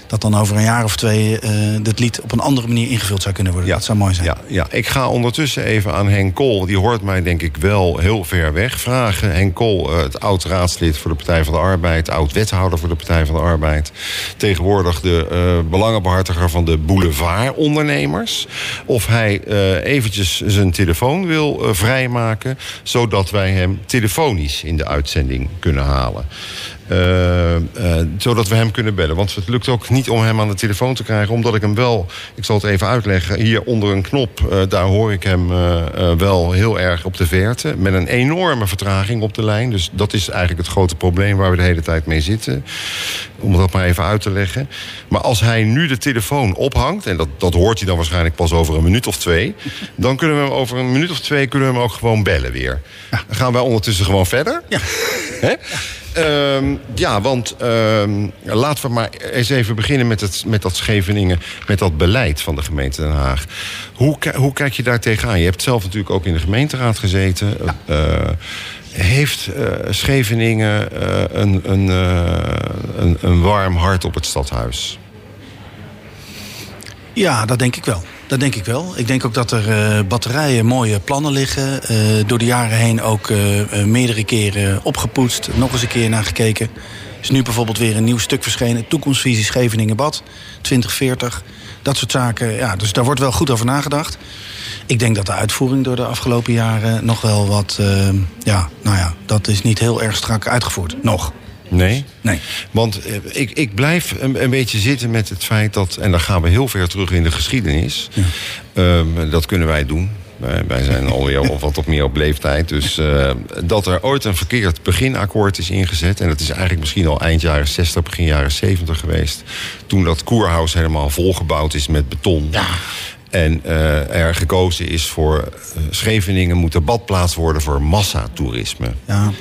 dat dan over een jaar of twee uh, dit lied op een andere manier ingevuld zou kunnen worden. Ja. Dat zou mooi zijn. Ja, ja, ik ga ondertussen even aan Henk Kool, die hoort mij denk ik wel heel ver weg, vragen. Henk Kool, uh, het oud-raadslid voor de Partij van de Arbeid, oud-wethouder voor de Partij van de Arbeid. Tegenwoordig de uh, belangenbehartiger van de boulevardondernemers. Of hij eventjes zijn telefoon wil vrijmaken, zodat wij hem telefonisch in de uitzending kunnen halen. Uh, uh, zodat we hem kunnen bellen. Want het lukt ook niet om hem aan de telefoon te krijgen. Omdat ik hem wel, ik zal het even uitleggen... hier onder een knop, uh, daar hoor ik hem wel heel erg op de verte. Met een enorme vertraging op de lijn. Dus dat is eigenlijk het grote probleem waar we de hele tijd mee zitten. Om dat maar even uit te leggen. Maar als hij nu de telefoon ophangt... en dat, dat hoort hij dan waarschijnlijk pas over een minuut of twee... dan kunnen we hem over een minuut of twee kunnen we hem ook gewoon bellen weer. Ja. Dan gaan wij ondertussen gewoon verder. Ja. Hè? Um, ja, want um, laten we maar eens even beginnen met, het, met dat Scheveningen, met dat beleid van de gemeente Den Haag. Hoe, hoe kijk je daar tegenaan? Je hebt zelf natuurlijk ook in de gemeenteraad gezeten. Ja. Uh, heeft uh, Scheveningen uh, een, een, een, een warm hart op het stadhuis? Ja, dat denk ik wel. Dat denk ik wel. Ik denk ook dat er uh, batterijen mooie plannen liggen. Uh, door de jaren heen ook uh, meerdere keren opgepoetst. Nog eens een keer naar gekeken. Is nu bijvoorbeeld weer een nieuw stuk verschenen. Toekomstvisie Scheveningen-Bad 2040. Dat soort zaken. Ja, dus daar wordt wel goed over nagedacht. Ik denk dat de uitvoering door de afgelopen jaren nog wel wat... ja, nou ja, dat is niet heel erg strak uitgevoerd. Nog. Nee? Nee. Want eh, ik, ik blijf een, een, beetje zitten met het feit dat... en dan gaan we heel ver terug in de geschiedenis. Ja. Um, dat kunnen wij doen. Wij, wij zijn alweer of wat op meer op leeftijd. Dus uh, dat er ooit een verkeerd beginakkoord is ingezet... en dat is eigenlijk misschien al eind jaren 60, begin jaren 70 geweest... toen dat koerhuis helemaal volgebouwd is met beton... Ja. En uh, er gekozen is voor uh, Scheveningen moet de badplaats worden voor massatoerisme. Ja.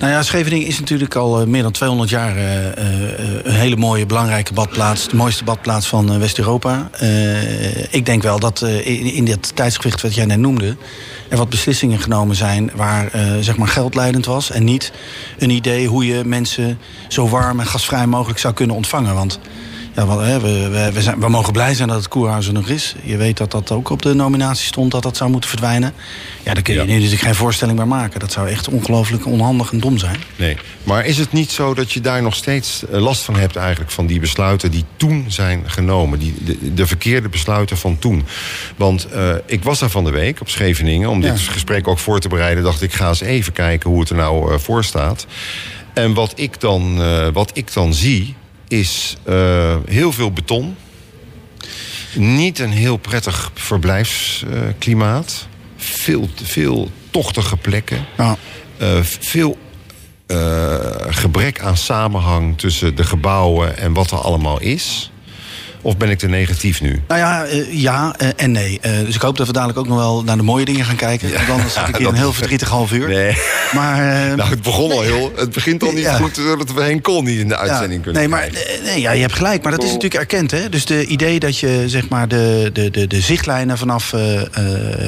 Nou ja, Scheveningen is natuurlijk al uh, meer dan 200 jaar uh, uh, een hele mooie, belangrijke badplaats. De mooiste badplaats van West-Europa. ik denk wel dat in, in dit tijdsgewicht wat jij net noemde... er wat beslissingen genomen zijn waar zeg maar geld leidend was... en niet een idee hoe je mensen zo warm en gasvrij mogelijk zou kunnen ontvangen. Want ja, we, we, we, zijn, we, mogen blij zijn dat het Koerhuis er nog is. Je weet dat dat ook op de nominatie stond, dat dat zou moeten verdwijnen. Ja, daar kun je ja. nu natuurlijk geen voorstelling bij maken. Dat zou echt ongelooflijk onhandig en dom zijn. Nee, maar is het niet zo dat je daar nog steeds last van hebt eigenlijk... van die besluiten die toen zijn genomen? Die, de, de verkeerde besluiten van toen. Want uh, ik was daar van de week op Scheveningen... om dit gesprek ook voor te bereiden... dacht ik, ga eens even kijken hoe het er nou uh, voor staat. En wat ik dan, uh, wat ik dan zie is uh, heel veel beton. Niet een heel prettig verblijfsklimaat. Veel, veel tochtige plekken. Ja. Uh, veel uh, gebrek aan samenhang tussen de gebouwen en wat er allemaal is. Of ben ik te negatief nu? Nou ja, uh, ja uh, en nee. Uh, dus ik hoop dat we dadelijk ook nog wel naar de mooie dingen gaan kijken. Want anders zit ik hier een heel verdrietig half uur. Nee. Maar, nou, het begon al heel... Het begint al niet ja. goed, zodat we Henk Kool niet in de uitzending kunnen Nee, maar nee, ja, je hebt gelijk. Maar dat is natuurlijk erkend. Hè? Dus de idee dat je zeg maar, de, de, de, de zichtlijnen vanaf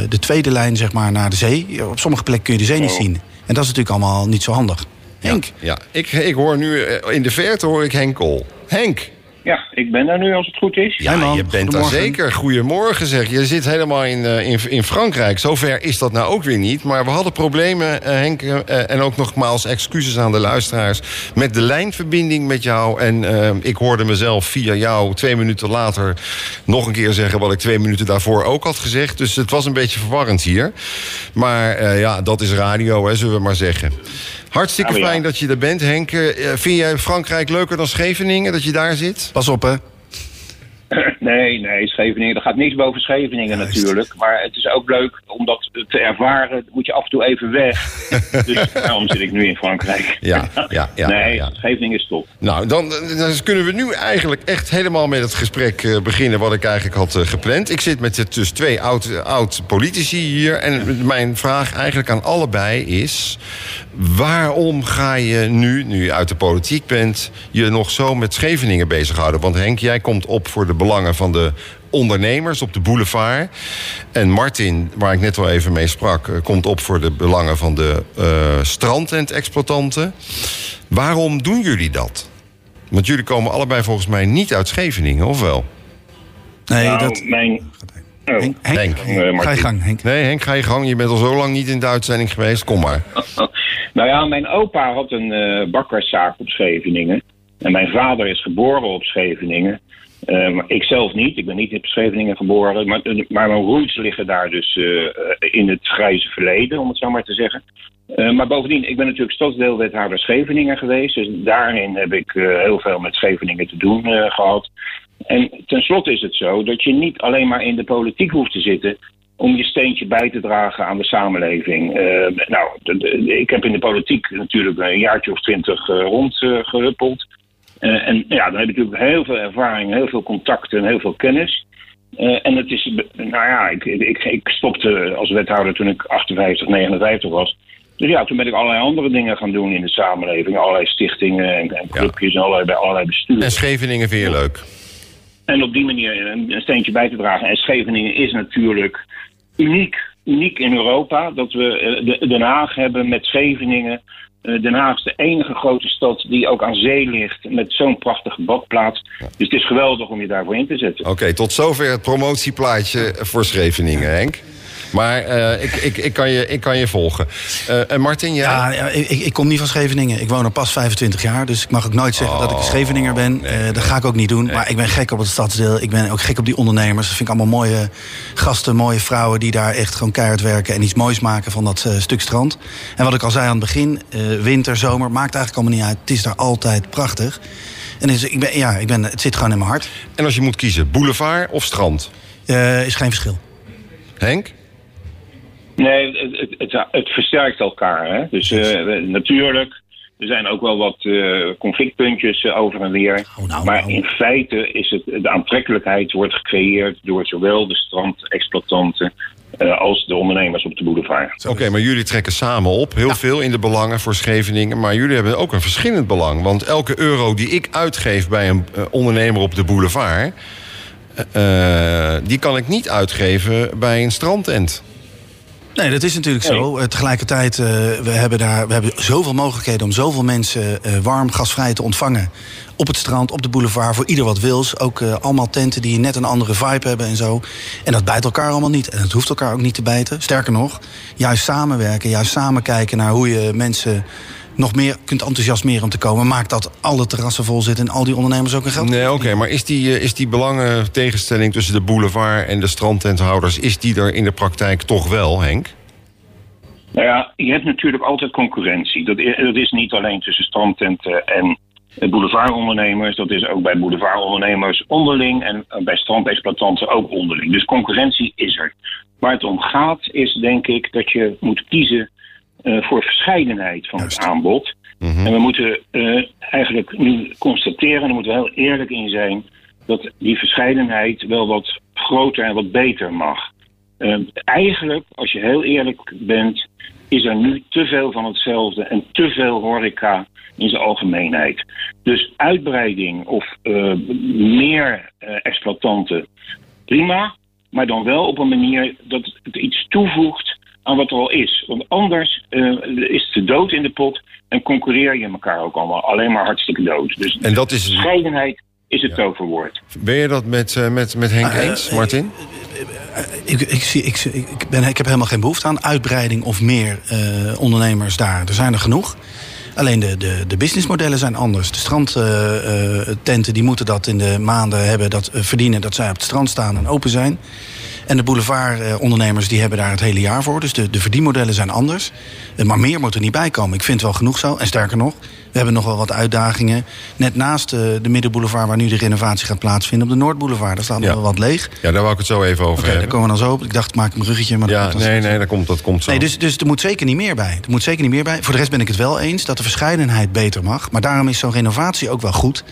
de tweede lijn zeg maar, naar de zee... op sommige plekken kun je de zee niet zien. En dat is natuurlijk allemaal niet zo handig. Henk? Ja, ja. Ik, ik hoor nu... In de verte hoor ik Henk Kool. Henk! Ja, ik ben daar nu als het goed is. Ja, man, je bent daar zeker. Goedemorgen zeg. Je zit helemaal in, uh, in, in Frankrijk. Zover is dat nou ook weer niet. Maar we hadden problemen, uh, Henk. Uh, en ook nogmaals excuses aan de luisteraars. Met de lijnverbinding met jou. En ik hoorde mezelf via jou twee minuten later nog een keer zeggen... wat ik twee minuten daarvoor ook had gezegd. Dus het was een beetje verwarrend hier. Maar ja, dat is radio, hè, zullen we maar zeggen. Hartstikke ja. fijn dat je er bent, Henk. Eh, vind jij Frankrijk leuker dan Scheveningen, dat je daar zit? Pas op, hè. Nee, nee, Scheveningen. Er gaat niks boven Scheveningen Juist. natuurlijk. Maar het is ook leuk om dat te ervaren. moet je af en toe even weg. dus daarom zit ik nu in Frankrijk. Ja, ja, ja, nee, ja. Scheveningen is top. Nou, dan, dan kunnen we nu eigenlijk echt helemaal met het gesprek eh, beginnen... wat ik eigenlijk had eh, gepland. Ik zit met dus twee oud, oud politici hier. En mijn vraag eigenlijk aan allebei is... waarom ga je nu, nu je uit de politiek bent... je nog zo met Scheveningen bezighouden? Want Henk, jij komt op voor de belangen van de ondernemers op de boulevard. En Martin, waar ik net al even mee sprak... eh, komt op voor de belangen van de eh strandtent-exploitanten. Waarom doen jullie dat? Want jullie komen allebei volgens mij niet uit Scheveningen, of wel? Nee, Nou, dat... mijn... Oh. Henk, Henk, Henk. Ga je gang, Henk. Nee, Henk, ga je gang. Je bent al zo lang niet in de uitzending geweest. Kom maar. Nou ja, mijn opa had een eh bakkerszaak op Scheveningen. En mijn vader is geboren op Scheveningen. Eh, ik zelf niet. Ik ben niet op Scheveningen geboren. Maar, maar mijn roots liggen daar dus eh, eh, in het grijze verleden, om het zo maar te zeggen. Eh, maar bovendien, ik ben natuurlijk stadsdeelwethouder Scheveningen geweest. Dus daarin heb ik eh, heel veel met Scheveningen te doen eh, gehad. En tenslotte is het zo dat je niet alleen maar in de politiek hoeft te zitten om je steentje bij te dragen aan de samenleving. Eh, nou, ik heb in de politiek natuurlijk een jaartje of twintig rondgehuppeld. Eh, en ja, dan heb je natuurlijk heel veel ervaring, heel veel contacten en heel veel kennis. Eh, en het is, nou ja, ik, ik, ik stopte als wethouder toen ik 58, 59 was. Dus ja, toen ben ik allerlei andere dingen gaan doen in de samenleving. Allerlei stichtingen en, en clubjes en allerlei, bij allerlei besturen. En Scheveningen vind je leuk? En op die manier een, een steentje bij te dragen. En Scheveningen is natuurlijk uniek. Uniek in Europa. Dat we eh, de- Den Haag hebben met Scheveningen. Eh, Den Haag is de enige grote stad die ook aan zee ligt. Met zo'n prachtige badplaats. Dus het is geweldig om je daarvoor in te zetten. Oké, tot zover het promotieplaatje voor Scheveningen, Henk. Maar eh, ik, ik, ik, kan je, ik kan je volgen. Eh, en Martin, jij? Ja, ja, ik, ik kom niet van Scheveningen. Ik woon er pas 25 jaar, dus ik mag ook nooit zeggen dat ik een Scheveninger ben. Eh, dat ga ik ook niet doen. Maar ik ben gek op het stadsdeel. Ik ben ook gek op die ondernemers. Dat vind ik allemaal mooie gasten, mooie vrouwen die daar echt gewoon keihard werken en iets moois maken van dat stuk strand. En wat ik al zei aan het begin, winter, zomer, maakt eigenlijk allemaal niet uit. Het is daar altijd prachtig. En dus ik ben, ja, ik ben, het zit gewoon in mijn hart. En als je moet kiezen, boulevard of strand? Is geen verschil. Henk? Nee, het, het, het, versterkt elkaar. Hè? Dus eh, natuurlijk, er zijn ook wel wat eh, conflictpuntjes eh, over en weer. Oh, nou, maar nou. in feite is het, de aantrekkelijkheid wordt gecreëerd door zowel de strandexploitanten als de ondernemers op de boulevard. Oké, maar jullie trekken samen op. Heel veel in de belangen voor Scheveningen. Maar jullie hebben ook een verschillend belang. Want elke euro die ik uitgeef bij een ondernemer op de boulevard... die kan ik niet uitgeven bij een strandtent. Nee, dat is natuurlijk zo. Eh, tegelijkertijd, eh, we hebben daar we hebben zoveel mogelijkheden om zoveel mensen eh, warm, gasvrij te ontvangen. Op het strand, op de boulevard, voor ieder wat wils. Ook allemaal tenten die net een andere vibe hebben en zo. En dat bijt elkaar allemaal niet. En het hoeft elkaar ook niet te bijten. Sterker nog, juist samenwerken, juist samen kijken naar hoe je mensen nog meer kunt enthousiasmeren om te komen. Maakt dat alle terrassen vol zitten en al die ondernemers ook een geld. Nee, oké, maar is die, eh, is die belangen tegenstelling tussen de boulevard en de strandtenthouders... is die er in de praktijk toch wel, Henk? Nou ja, je hebt natuurlijk altijd concurrentie. Dat is, dat is niet alleen tussen strandtenten en boulevardondernemers. Dat is ook bij boulevardondernemers onderling en eh, bij strandexploitanten ook onderling. Dus concurrentie is er. Waar het om gaat is denk ik dat je moet kiezen voor verscheidenheid van het aanbod. En we moeten eh, eigenlijk nu constateren, en daar moeten we heel eerlijk in zijn, dat die verscheidenheid wel wat groter en wat beter mag. Eh, eigenlijk, als je heel eerlijk bent, is er nu te veel van hetzelfde en te veel horeca in zijn algemeenheid. Dus uitbreiding of eh, meer eh, exploitanten, prima, maar dan wel op een manier dat het iets toevoegt aan wat er al is. Want anders eh, is het de dood in de pot en concurreer je elkaar ook allemaal alleen maar hartstikke dood. Dus En dat is... verscheidenheid is het toverwoord. Ben je dat met, eh, met, met Henk eh, eens, Martin? Ik, ik, zie, ik, ik, ben, ik heb helemaal geen behoefte aan uitbreiding of meer eh, ondernemers daar. Er zijn er genoeg. Alleen de, de, de businessmodellen zijn anders. De strandtenten die moeten dat in de maanden hebben dat, verdienen dat zij op het strand staan en open zijn. En de boulevardondernemers die hebben daar het hele jaar voor. Dus de, de verdienmodellen zijn anders. Eh, Maar meer moet er niet bij komen. Ik vind het wel genoeg zo. En sterker nog, we hebben nog wel wat uitdagingen. Net naast eh, de Middenboulevard waar nu de renovatie gaat plaatsvinden... op de Noordboulevard, daar staat nog Ja. wel wat leeg. Ja, daar wou ik het zo even over Oké, daar hebben. komen we dan zo op. Ik dacht, ik maak een bruggetje. Maar dat Ja, komt nee, nee, dat komt, dat komt zo. Nee, dus, dus er moet zeker niet meer bij. Er moet zeker niet meer bij. Voor de rest ben ik het wel eens dat de verscheidenheid beter mag. Maar daarom is zo'n renovatie ook wel goed.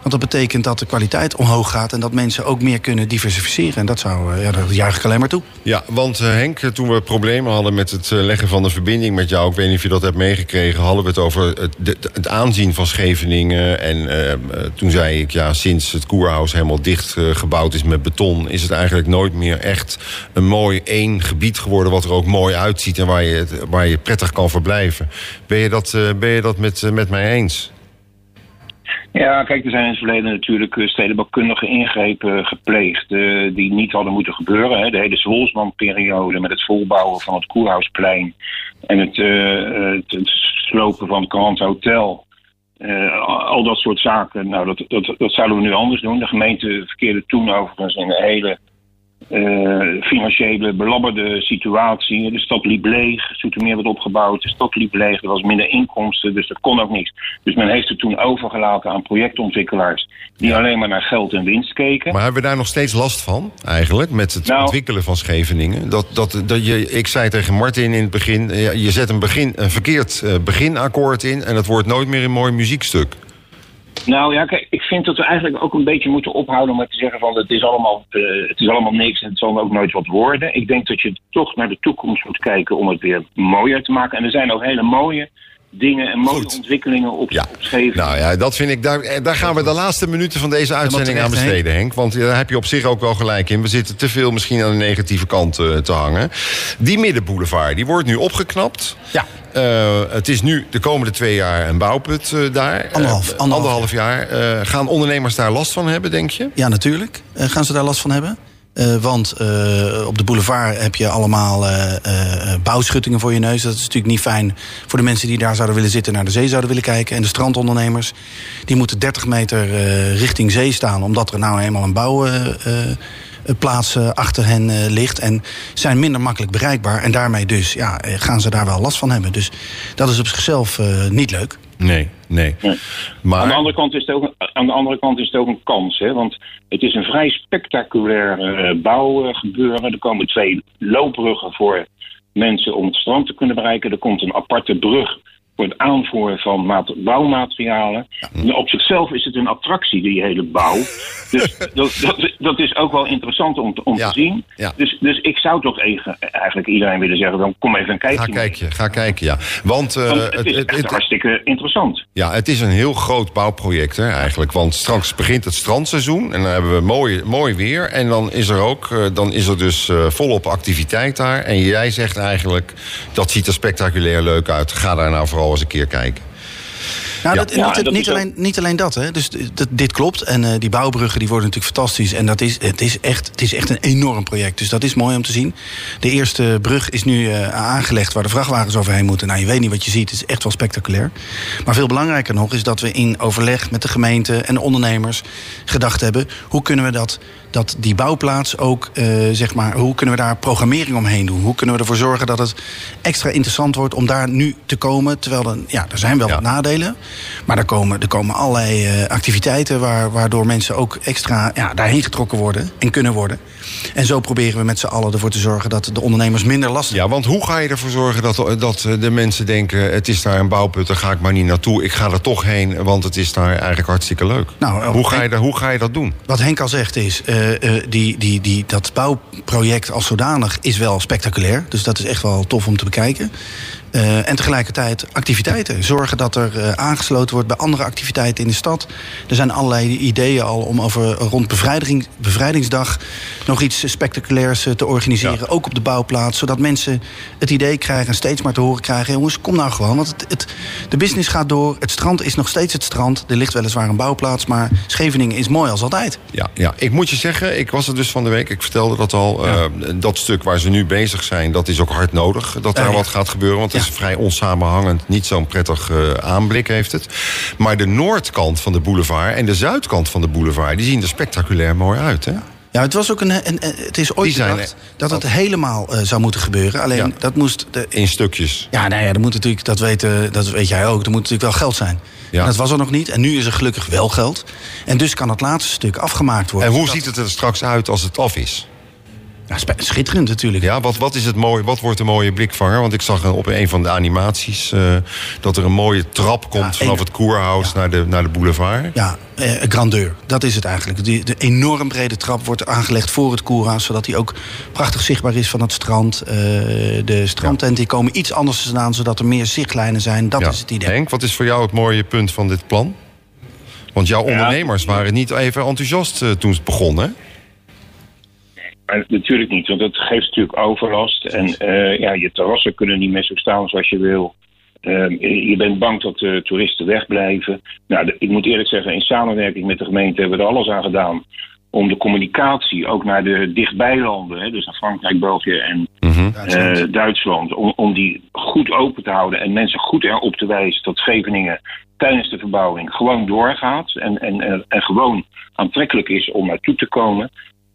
Want dat betekent dat de kwaliteit omhoog gaat... en dat mensen ook meer kunnen diversificeren. En dat zou, eh, ja, daar juich ik alleen maar toe. Ja, want eh, Henk, toen we problemen hadden met het eh, leggen van de verbinding met jou... ik weet niet of je dat hebt meegekregen... hadden we het over het, het aanzien van Scheveningen. En toen zei ik, ja, sinds het koerhuis helemaal dicht gebouwd is met beton... is het eigenlijk nooit meer echt een mooi één gebied geworden... wat er ook mooi uitziet en waar je, waar je prettig kan verblijven. Ben je dat, ben je dat met, met mij eens? Ja, kijk, er zijn in het verleden natuurlijk eh, stedenbouwkundige ingrepen gepleegd eh, die niet hadden moeten gebeuren. Hè. De hele Zwolsman-periode met het volbouwen van het Koerhuisplein en het, eh, slopen van het Grand Hotel. Al dat soort zaken, nou, dat, dat, dat zouden we nu anders doen. De gemeente verkeerde toen overigens in een hele eh, financiële belabberde situatie. De stad liep leeg, Zoetermeer werd opgebouwd, de stad liep leeg, er was minder inkomsten, dus dat kon ook niks. Dus men heeft het toen overgelaten aan projectontwikkelaars die alleen maar naar geld en winst keken. Maar hebben we daar nog steeds last van, eigenlijk, met het Nou- ontwikkelen van Scheveningen? Dat, dat, dat je, ik zei tegen Martin in het begin, eh, je zet een, begin, een verkeerd eh, beginakkoord in... en het wordt nooit meer een mooi muziekstuk. Nou ja, kijk, ik vind dat we eigenlijk ook een beetje moeten ophouden met te zeggen van het is allemaal, eh, het is allemaal niks en het zal ook nooit wat worden. Ik denk dat je toch naar de toekomst moet kijken om het weer mooier te maken. En er zijn ook hele mooie dingen en mooie Goed. ontwikkelingen op, Ja, op Scheveningen. nou ja, dat vind ik. Daar, eh, daar gaan we de laatste minuten van deze uitzending aan besteden, Henk. Want daar heb je op zich ook wel gelijk in. We zitten te veel misschien aan de negatieve kant eh, te hangen. Die middenboulevard, die wordt nu opgeknapt. Ja. Eh, het is nu de komende twee jaar een bouwput eh, daar. Anderhalf- Eh, anderhalf anderhalf jaar. Eh, gaan ondernemers daar last van hebben, denk je? Ja, natuurlijk. Eh, gaan ze daar last van hebben? Eh, want eh, op de boulevard heb je allemaal eh, bouwschuttingen voor je neus. Dat is natuurlijk niet fijn voor de mensen die daar zouden willen zitten... naar de zee zouden willen kijken. En de strandondernemers, die moeten 30 meter richting zee staan... omdat er nou eenmaal een bouwplaats achter hen ligt. En zijn minder makkelijk bereikbaar. En daarmee dus ja, gaan ze daar wel last van hebben. Dus dat is op zichzelf niet leuk. Nee, nee. Nee. Maar Aan, de andere kant is het ook, een- aan de andere kant is het ook een kans. Hè? Want het is een vrij spectaculair eh, bouwgebeuren. Er komen twee loopbruggen voor mensen om het strand te kunnen bereiken. Er komt een aparte brug voor het aanvoeren van bouwmaterialen. Op zichzelf is het een attractie, die hele bouw. Dus dat, dat, dat is ook wel interessant om, te, om Ja, te zien. ja. Dus, dus ik zou toch even, eigenlijk iedereen willen zeggen... dan kom even een kijkje ga kijken, ga kijken, ja. Want Want het, het is het- echt het- hartstikke interessant. Ja, het is een heel groot bouwproject hè, eigenlijk. Want straks begint het strandseizoen en dan hebben we mooi, mooi weer. En dan is er ook, eh, dan is er dus eh, volop activiteit daar. En jij zegt eigenlijk, dat ziet er spectaculair leuk uit. Ga daar nou vooral eens een keer kijken. Nou, Ja. dat, Ja, niet, dat alleen, niet alleen dat, hè. Dus d- dit klopt. En eh, die bouwbruggen die worden natuurlijk fantastisch. En dat is, het, is echt, het is echt een enorm project. Dus dat is mooi om te zien. De eerste brug is nu eh, aangelegd waar de vrachtwagens overheen moeten. Nou, je weet niet wat je ziet. Het is echt wel spectaculair. Maar veel belangrijker nog is dat we in overleg met de gemeente en de ondernemers gedacht hebben... hoe kunnen we dat, dat die bouwplaats ook, eh, zeg maar... hoe kunnen we daar programmering omheen doen? Hoe kunnen we ervoor zorgen dat het extra interessant wordt om daar nu te komen? Terwijl er, ja, er zijn wel Ja. wat nadelen. Maar er komen, er komen allerlei eh, activiteiten waar, waardoor mensen ook extra ja, daarheen getrokken worden en kunnen worden. En zo proberen we met z'n allen ervoor te zorgen dat de ondernemers minder last hebben. Ja, want hoe ga je ervoor zorgen dat, dat de mensen denken... het is daar een bouwput, daar ga ik maar niet naartoe. Ik ga er toch heen, want het is daar eigenlijk hartstikke leuk. Nou, hoe, ga je, daar- hoe ga je dat doen? Wat Henk al zegt is, eh, eh, die, die, die, dat bouwproject als zodanig is wel spectaculair. Dus dat is echt wel tof om te bekijken. Eh, en tegelijkertijd activiteiten. Zorgen dat er eh, aangesloten wordt bij andere activiteiten in de stad. Er zijn allerlei ideeën al om over rond bevrijding, bevrijdingsdag nog iets spectaculairs eh, te organiseren. Ja. Ook op de bouwplaats. Zodat mensen het idee krijgen en steeds maar te horen krijgen. Jongens, kom nou gewoon. Want het, het, de business gaat door. Het strand is nog steeds het strand. Er ligt weliswaar een bouwplaats. Maar Scheveningen is mooi als altijd. Ja, ja, ik moet je zeggen, ik was er dus van de week. Ik vertelde dat al. dat stuk waar ze nu bezig zijn, dat is ook hard nodig. Dat daar wat gaat gebeuren. Want. Is vrij onsamenhangend. Niet zo'n prettig eh, aanblik heeft het. Maar de noordkant van de boulevard en de zuidkant van de boulevard... die zien er spectaculair mooi uit, hè? Ja, het was ook een. een, een- het is ooit zijn er- dat het helemaal eh, zou moeten gebeuren. Alleen Ja. dat moest. De, In stukjes. ja, nou ja, er moet natuurlijk, dat weet, eh, dat weet jij ook. Er moet natuurlijk wel geld zijn. Ja. En dat was er nog niet. En nu is er gelukkig wel geld. En dus kan het laatste stuk afgemaakt worden. En hoe ziet het er straks uit als het af is? Schitterend natuurlijk. Ja, wat, wat, is het mooie, wat wordt een mooie blikvanger? Want ik zag op een van de animaties... eh, dat er een mooie trap komt Ja, vanaf het koerhuis naar, de, naar de boulevard. Ja, eh, grandeur. Dat is het eigenlijk. Die, de enorm brede trap wordt aangelegd voor het koerhuis... zodat die ook prachtig zichtbaar is van het strand. Eh, de strandtenten die komen iets anders te staan... zodat er meer zichtlijnen zijn. Dat Ja. is het idee. Henk, wat is voor jou het mooie punt van dit plan? Want jouw ondernemers waren niet even enthousiast eh, toen het begon, hè? Maar natuurlijk niet, want dat geeft natuurlijk overlast. En eh, ja, je terrassen kunnen niet meer zo staan zoals je wil. Ehm, je bent bang dat de toeristen wegblijven. Nou, de- ik moet eerlijk zeggen, in samenwerking met de gemeente hebben we er alles aan gedaan om de communicatie ook naar de dichtbijlanden, hè, dus naar Frankrijk, België en eh, Duitsland, om, om die goed open te houden en mensen goed erop te wijzen dat Scheveningen tijdens de verbouwing gewoon doorgaat en, en, en, en gewoon aantrekkelijk is om naartoe te komen.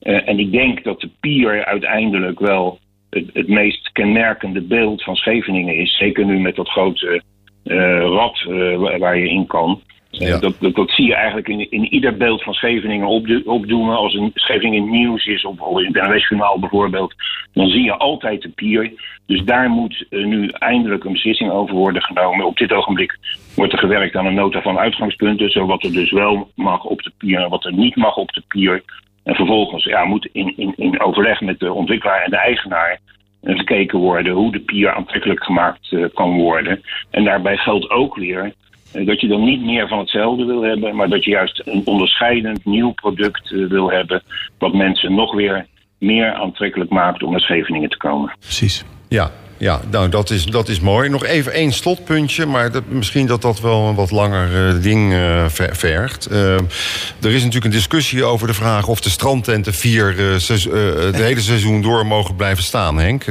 Eh, en ik denk dat de pier uiteindelijk wel het, het meest kenmerkende beeld van Scheveningen is. Zeker nu met dat grote eh, rad eh, waar- je in kan. Ja. dat, dat, dat zie je eigenlijk in, in ieder beeld van Scheveningen opdo- opdoen. Als een Scheveningen nieuws is, of, in het NOS-journaal bijvoorbeeld, dan zie je altijd de pier. Dus daar moet nu eindelijk een beslissing over worden genomen. Op dit ogenblik wordt er gewerkt aan een nota van uitgangspunten, zo wat er dus wel mag op de pier en wat er niet mag op de pier. En vervolgens ja, moet in, in, in overleg met de ontwikkelaar en de eigenaar gekeken worden hoe de pier aantrekkelijk gemaakt eh, kan worden. En daarbij geldt ook weer eh, dat je dan niet meer van hetzelfde wil hebben, maar dat je juist een onderscheidend nieuw product eh, wil hebben, wat mensen nog weer meer aantrekkelijk maakt om naar Scheveningen te komen. Precies. Ja, ja nou, dat is, dat is mooi. Nog even één slotpuntje, maar dat, misschien dat dat wel een wat langer eh, ding ver- vergt. Eh, er is natuurlijk een discussie over de vraag of de strandtenten vier, het hele seizoen door mogen blijven staan, Henk.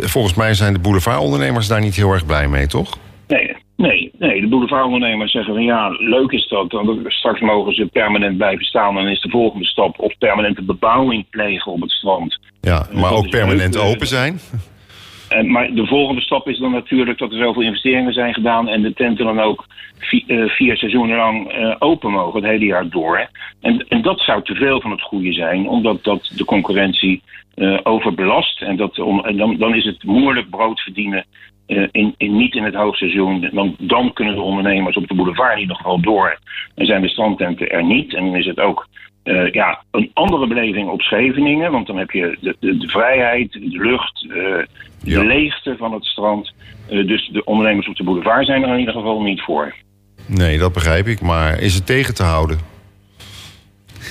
Volgens mij zijn de boulevardondernemers daar niet heel erg blij mee, toch? Nee, nee, nee. De boulevardondernemers zeggen van ja, leuk is dat. Want straks mogen ze permanent blijven staan. Dan is de volgende stap of permanente bebouwing plegen op het strand. Ja, maar ook is permanent leuk, open zijn. En, maar de volgende stap is dan natuurlijk dat er zoveel investeringen zijn gedaan en de tenten dan ook eh, vier seizoenen lang eh, open mogen, het hele jaar door. En, en dat zou te veel van het goede zijn, omdat dat de concurrentie eh, overbelast. En, dat, dan, dan is het moeilijk brood verdienen in, in, niet in het hoogseizoen. Want dan kunnen de ondernemers op de boulevard in ieder geval door en zijn de strandtenten er niet. En dan is het ook eh, ja, een andere beleving op Scheveningen. Want dan heb je de, de, de vrijheid, de lucht, eh, Ja. de leegte van het strand. Eh, dus de ondernemers op de boulevard zijn er in ieder geval niet voor. Nee, dat begrijp ik. Maar is het tegen te houden?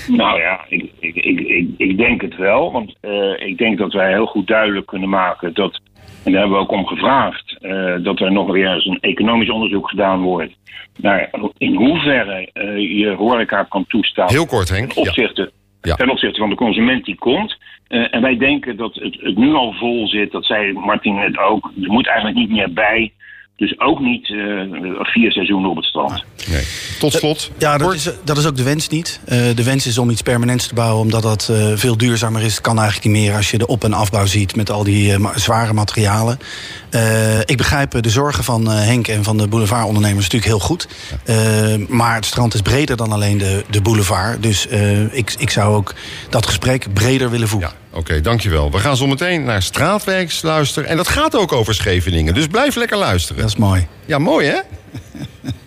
Nou ja, ik, ik, ik, ik, ik denk het wel. Want ik denk dat wij heel goed duidelijk kunnen maken dat. En daar hebben we ook om gevraagd. eh, dat er nog weer eens een economisch onderzoek gedaan wordt. Naar in hoeverre eh, je horeca kan toestaan. Heel kort, Henk. ten opzichte, Ja. ten opzichte van de consument die komt. Eh, en wij denken dat het, het nu al vol zit. Dat zei Martin net ook. Er moet eigenlijk niet meer bij. Dus ook niet eh, vier seizoenen op het strand. Nee. Tot slot. Ja, dat is, dat is ook de wens niet. Eh, de wens is om iets permanents te bouwen, omdat dat eh, veel duurzamer is. Het kan eigenlijk niet meer als je de op- en afbouw ziet met al die eh, zware materialen. Eh, ik begrijp de zorgen van eh, Henk en van de boulevardondernemers natuurlijk heel goed. Eh, maar het strand is breder dan alleen de, de boulevard. Dus ik, ik zou ook dat gesprek breder willen voeren. Ja, oké, dankjewel. We gaan zo meteen naar Straatwerks luisteren. En dat gaat ook over Scheveningen. Dus blijf lekker luisteren. Dat is mooi. Ja, mooi hè?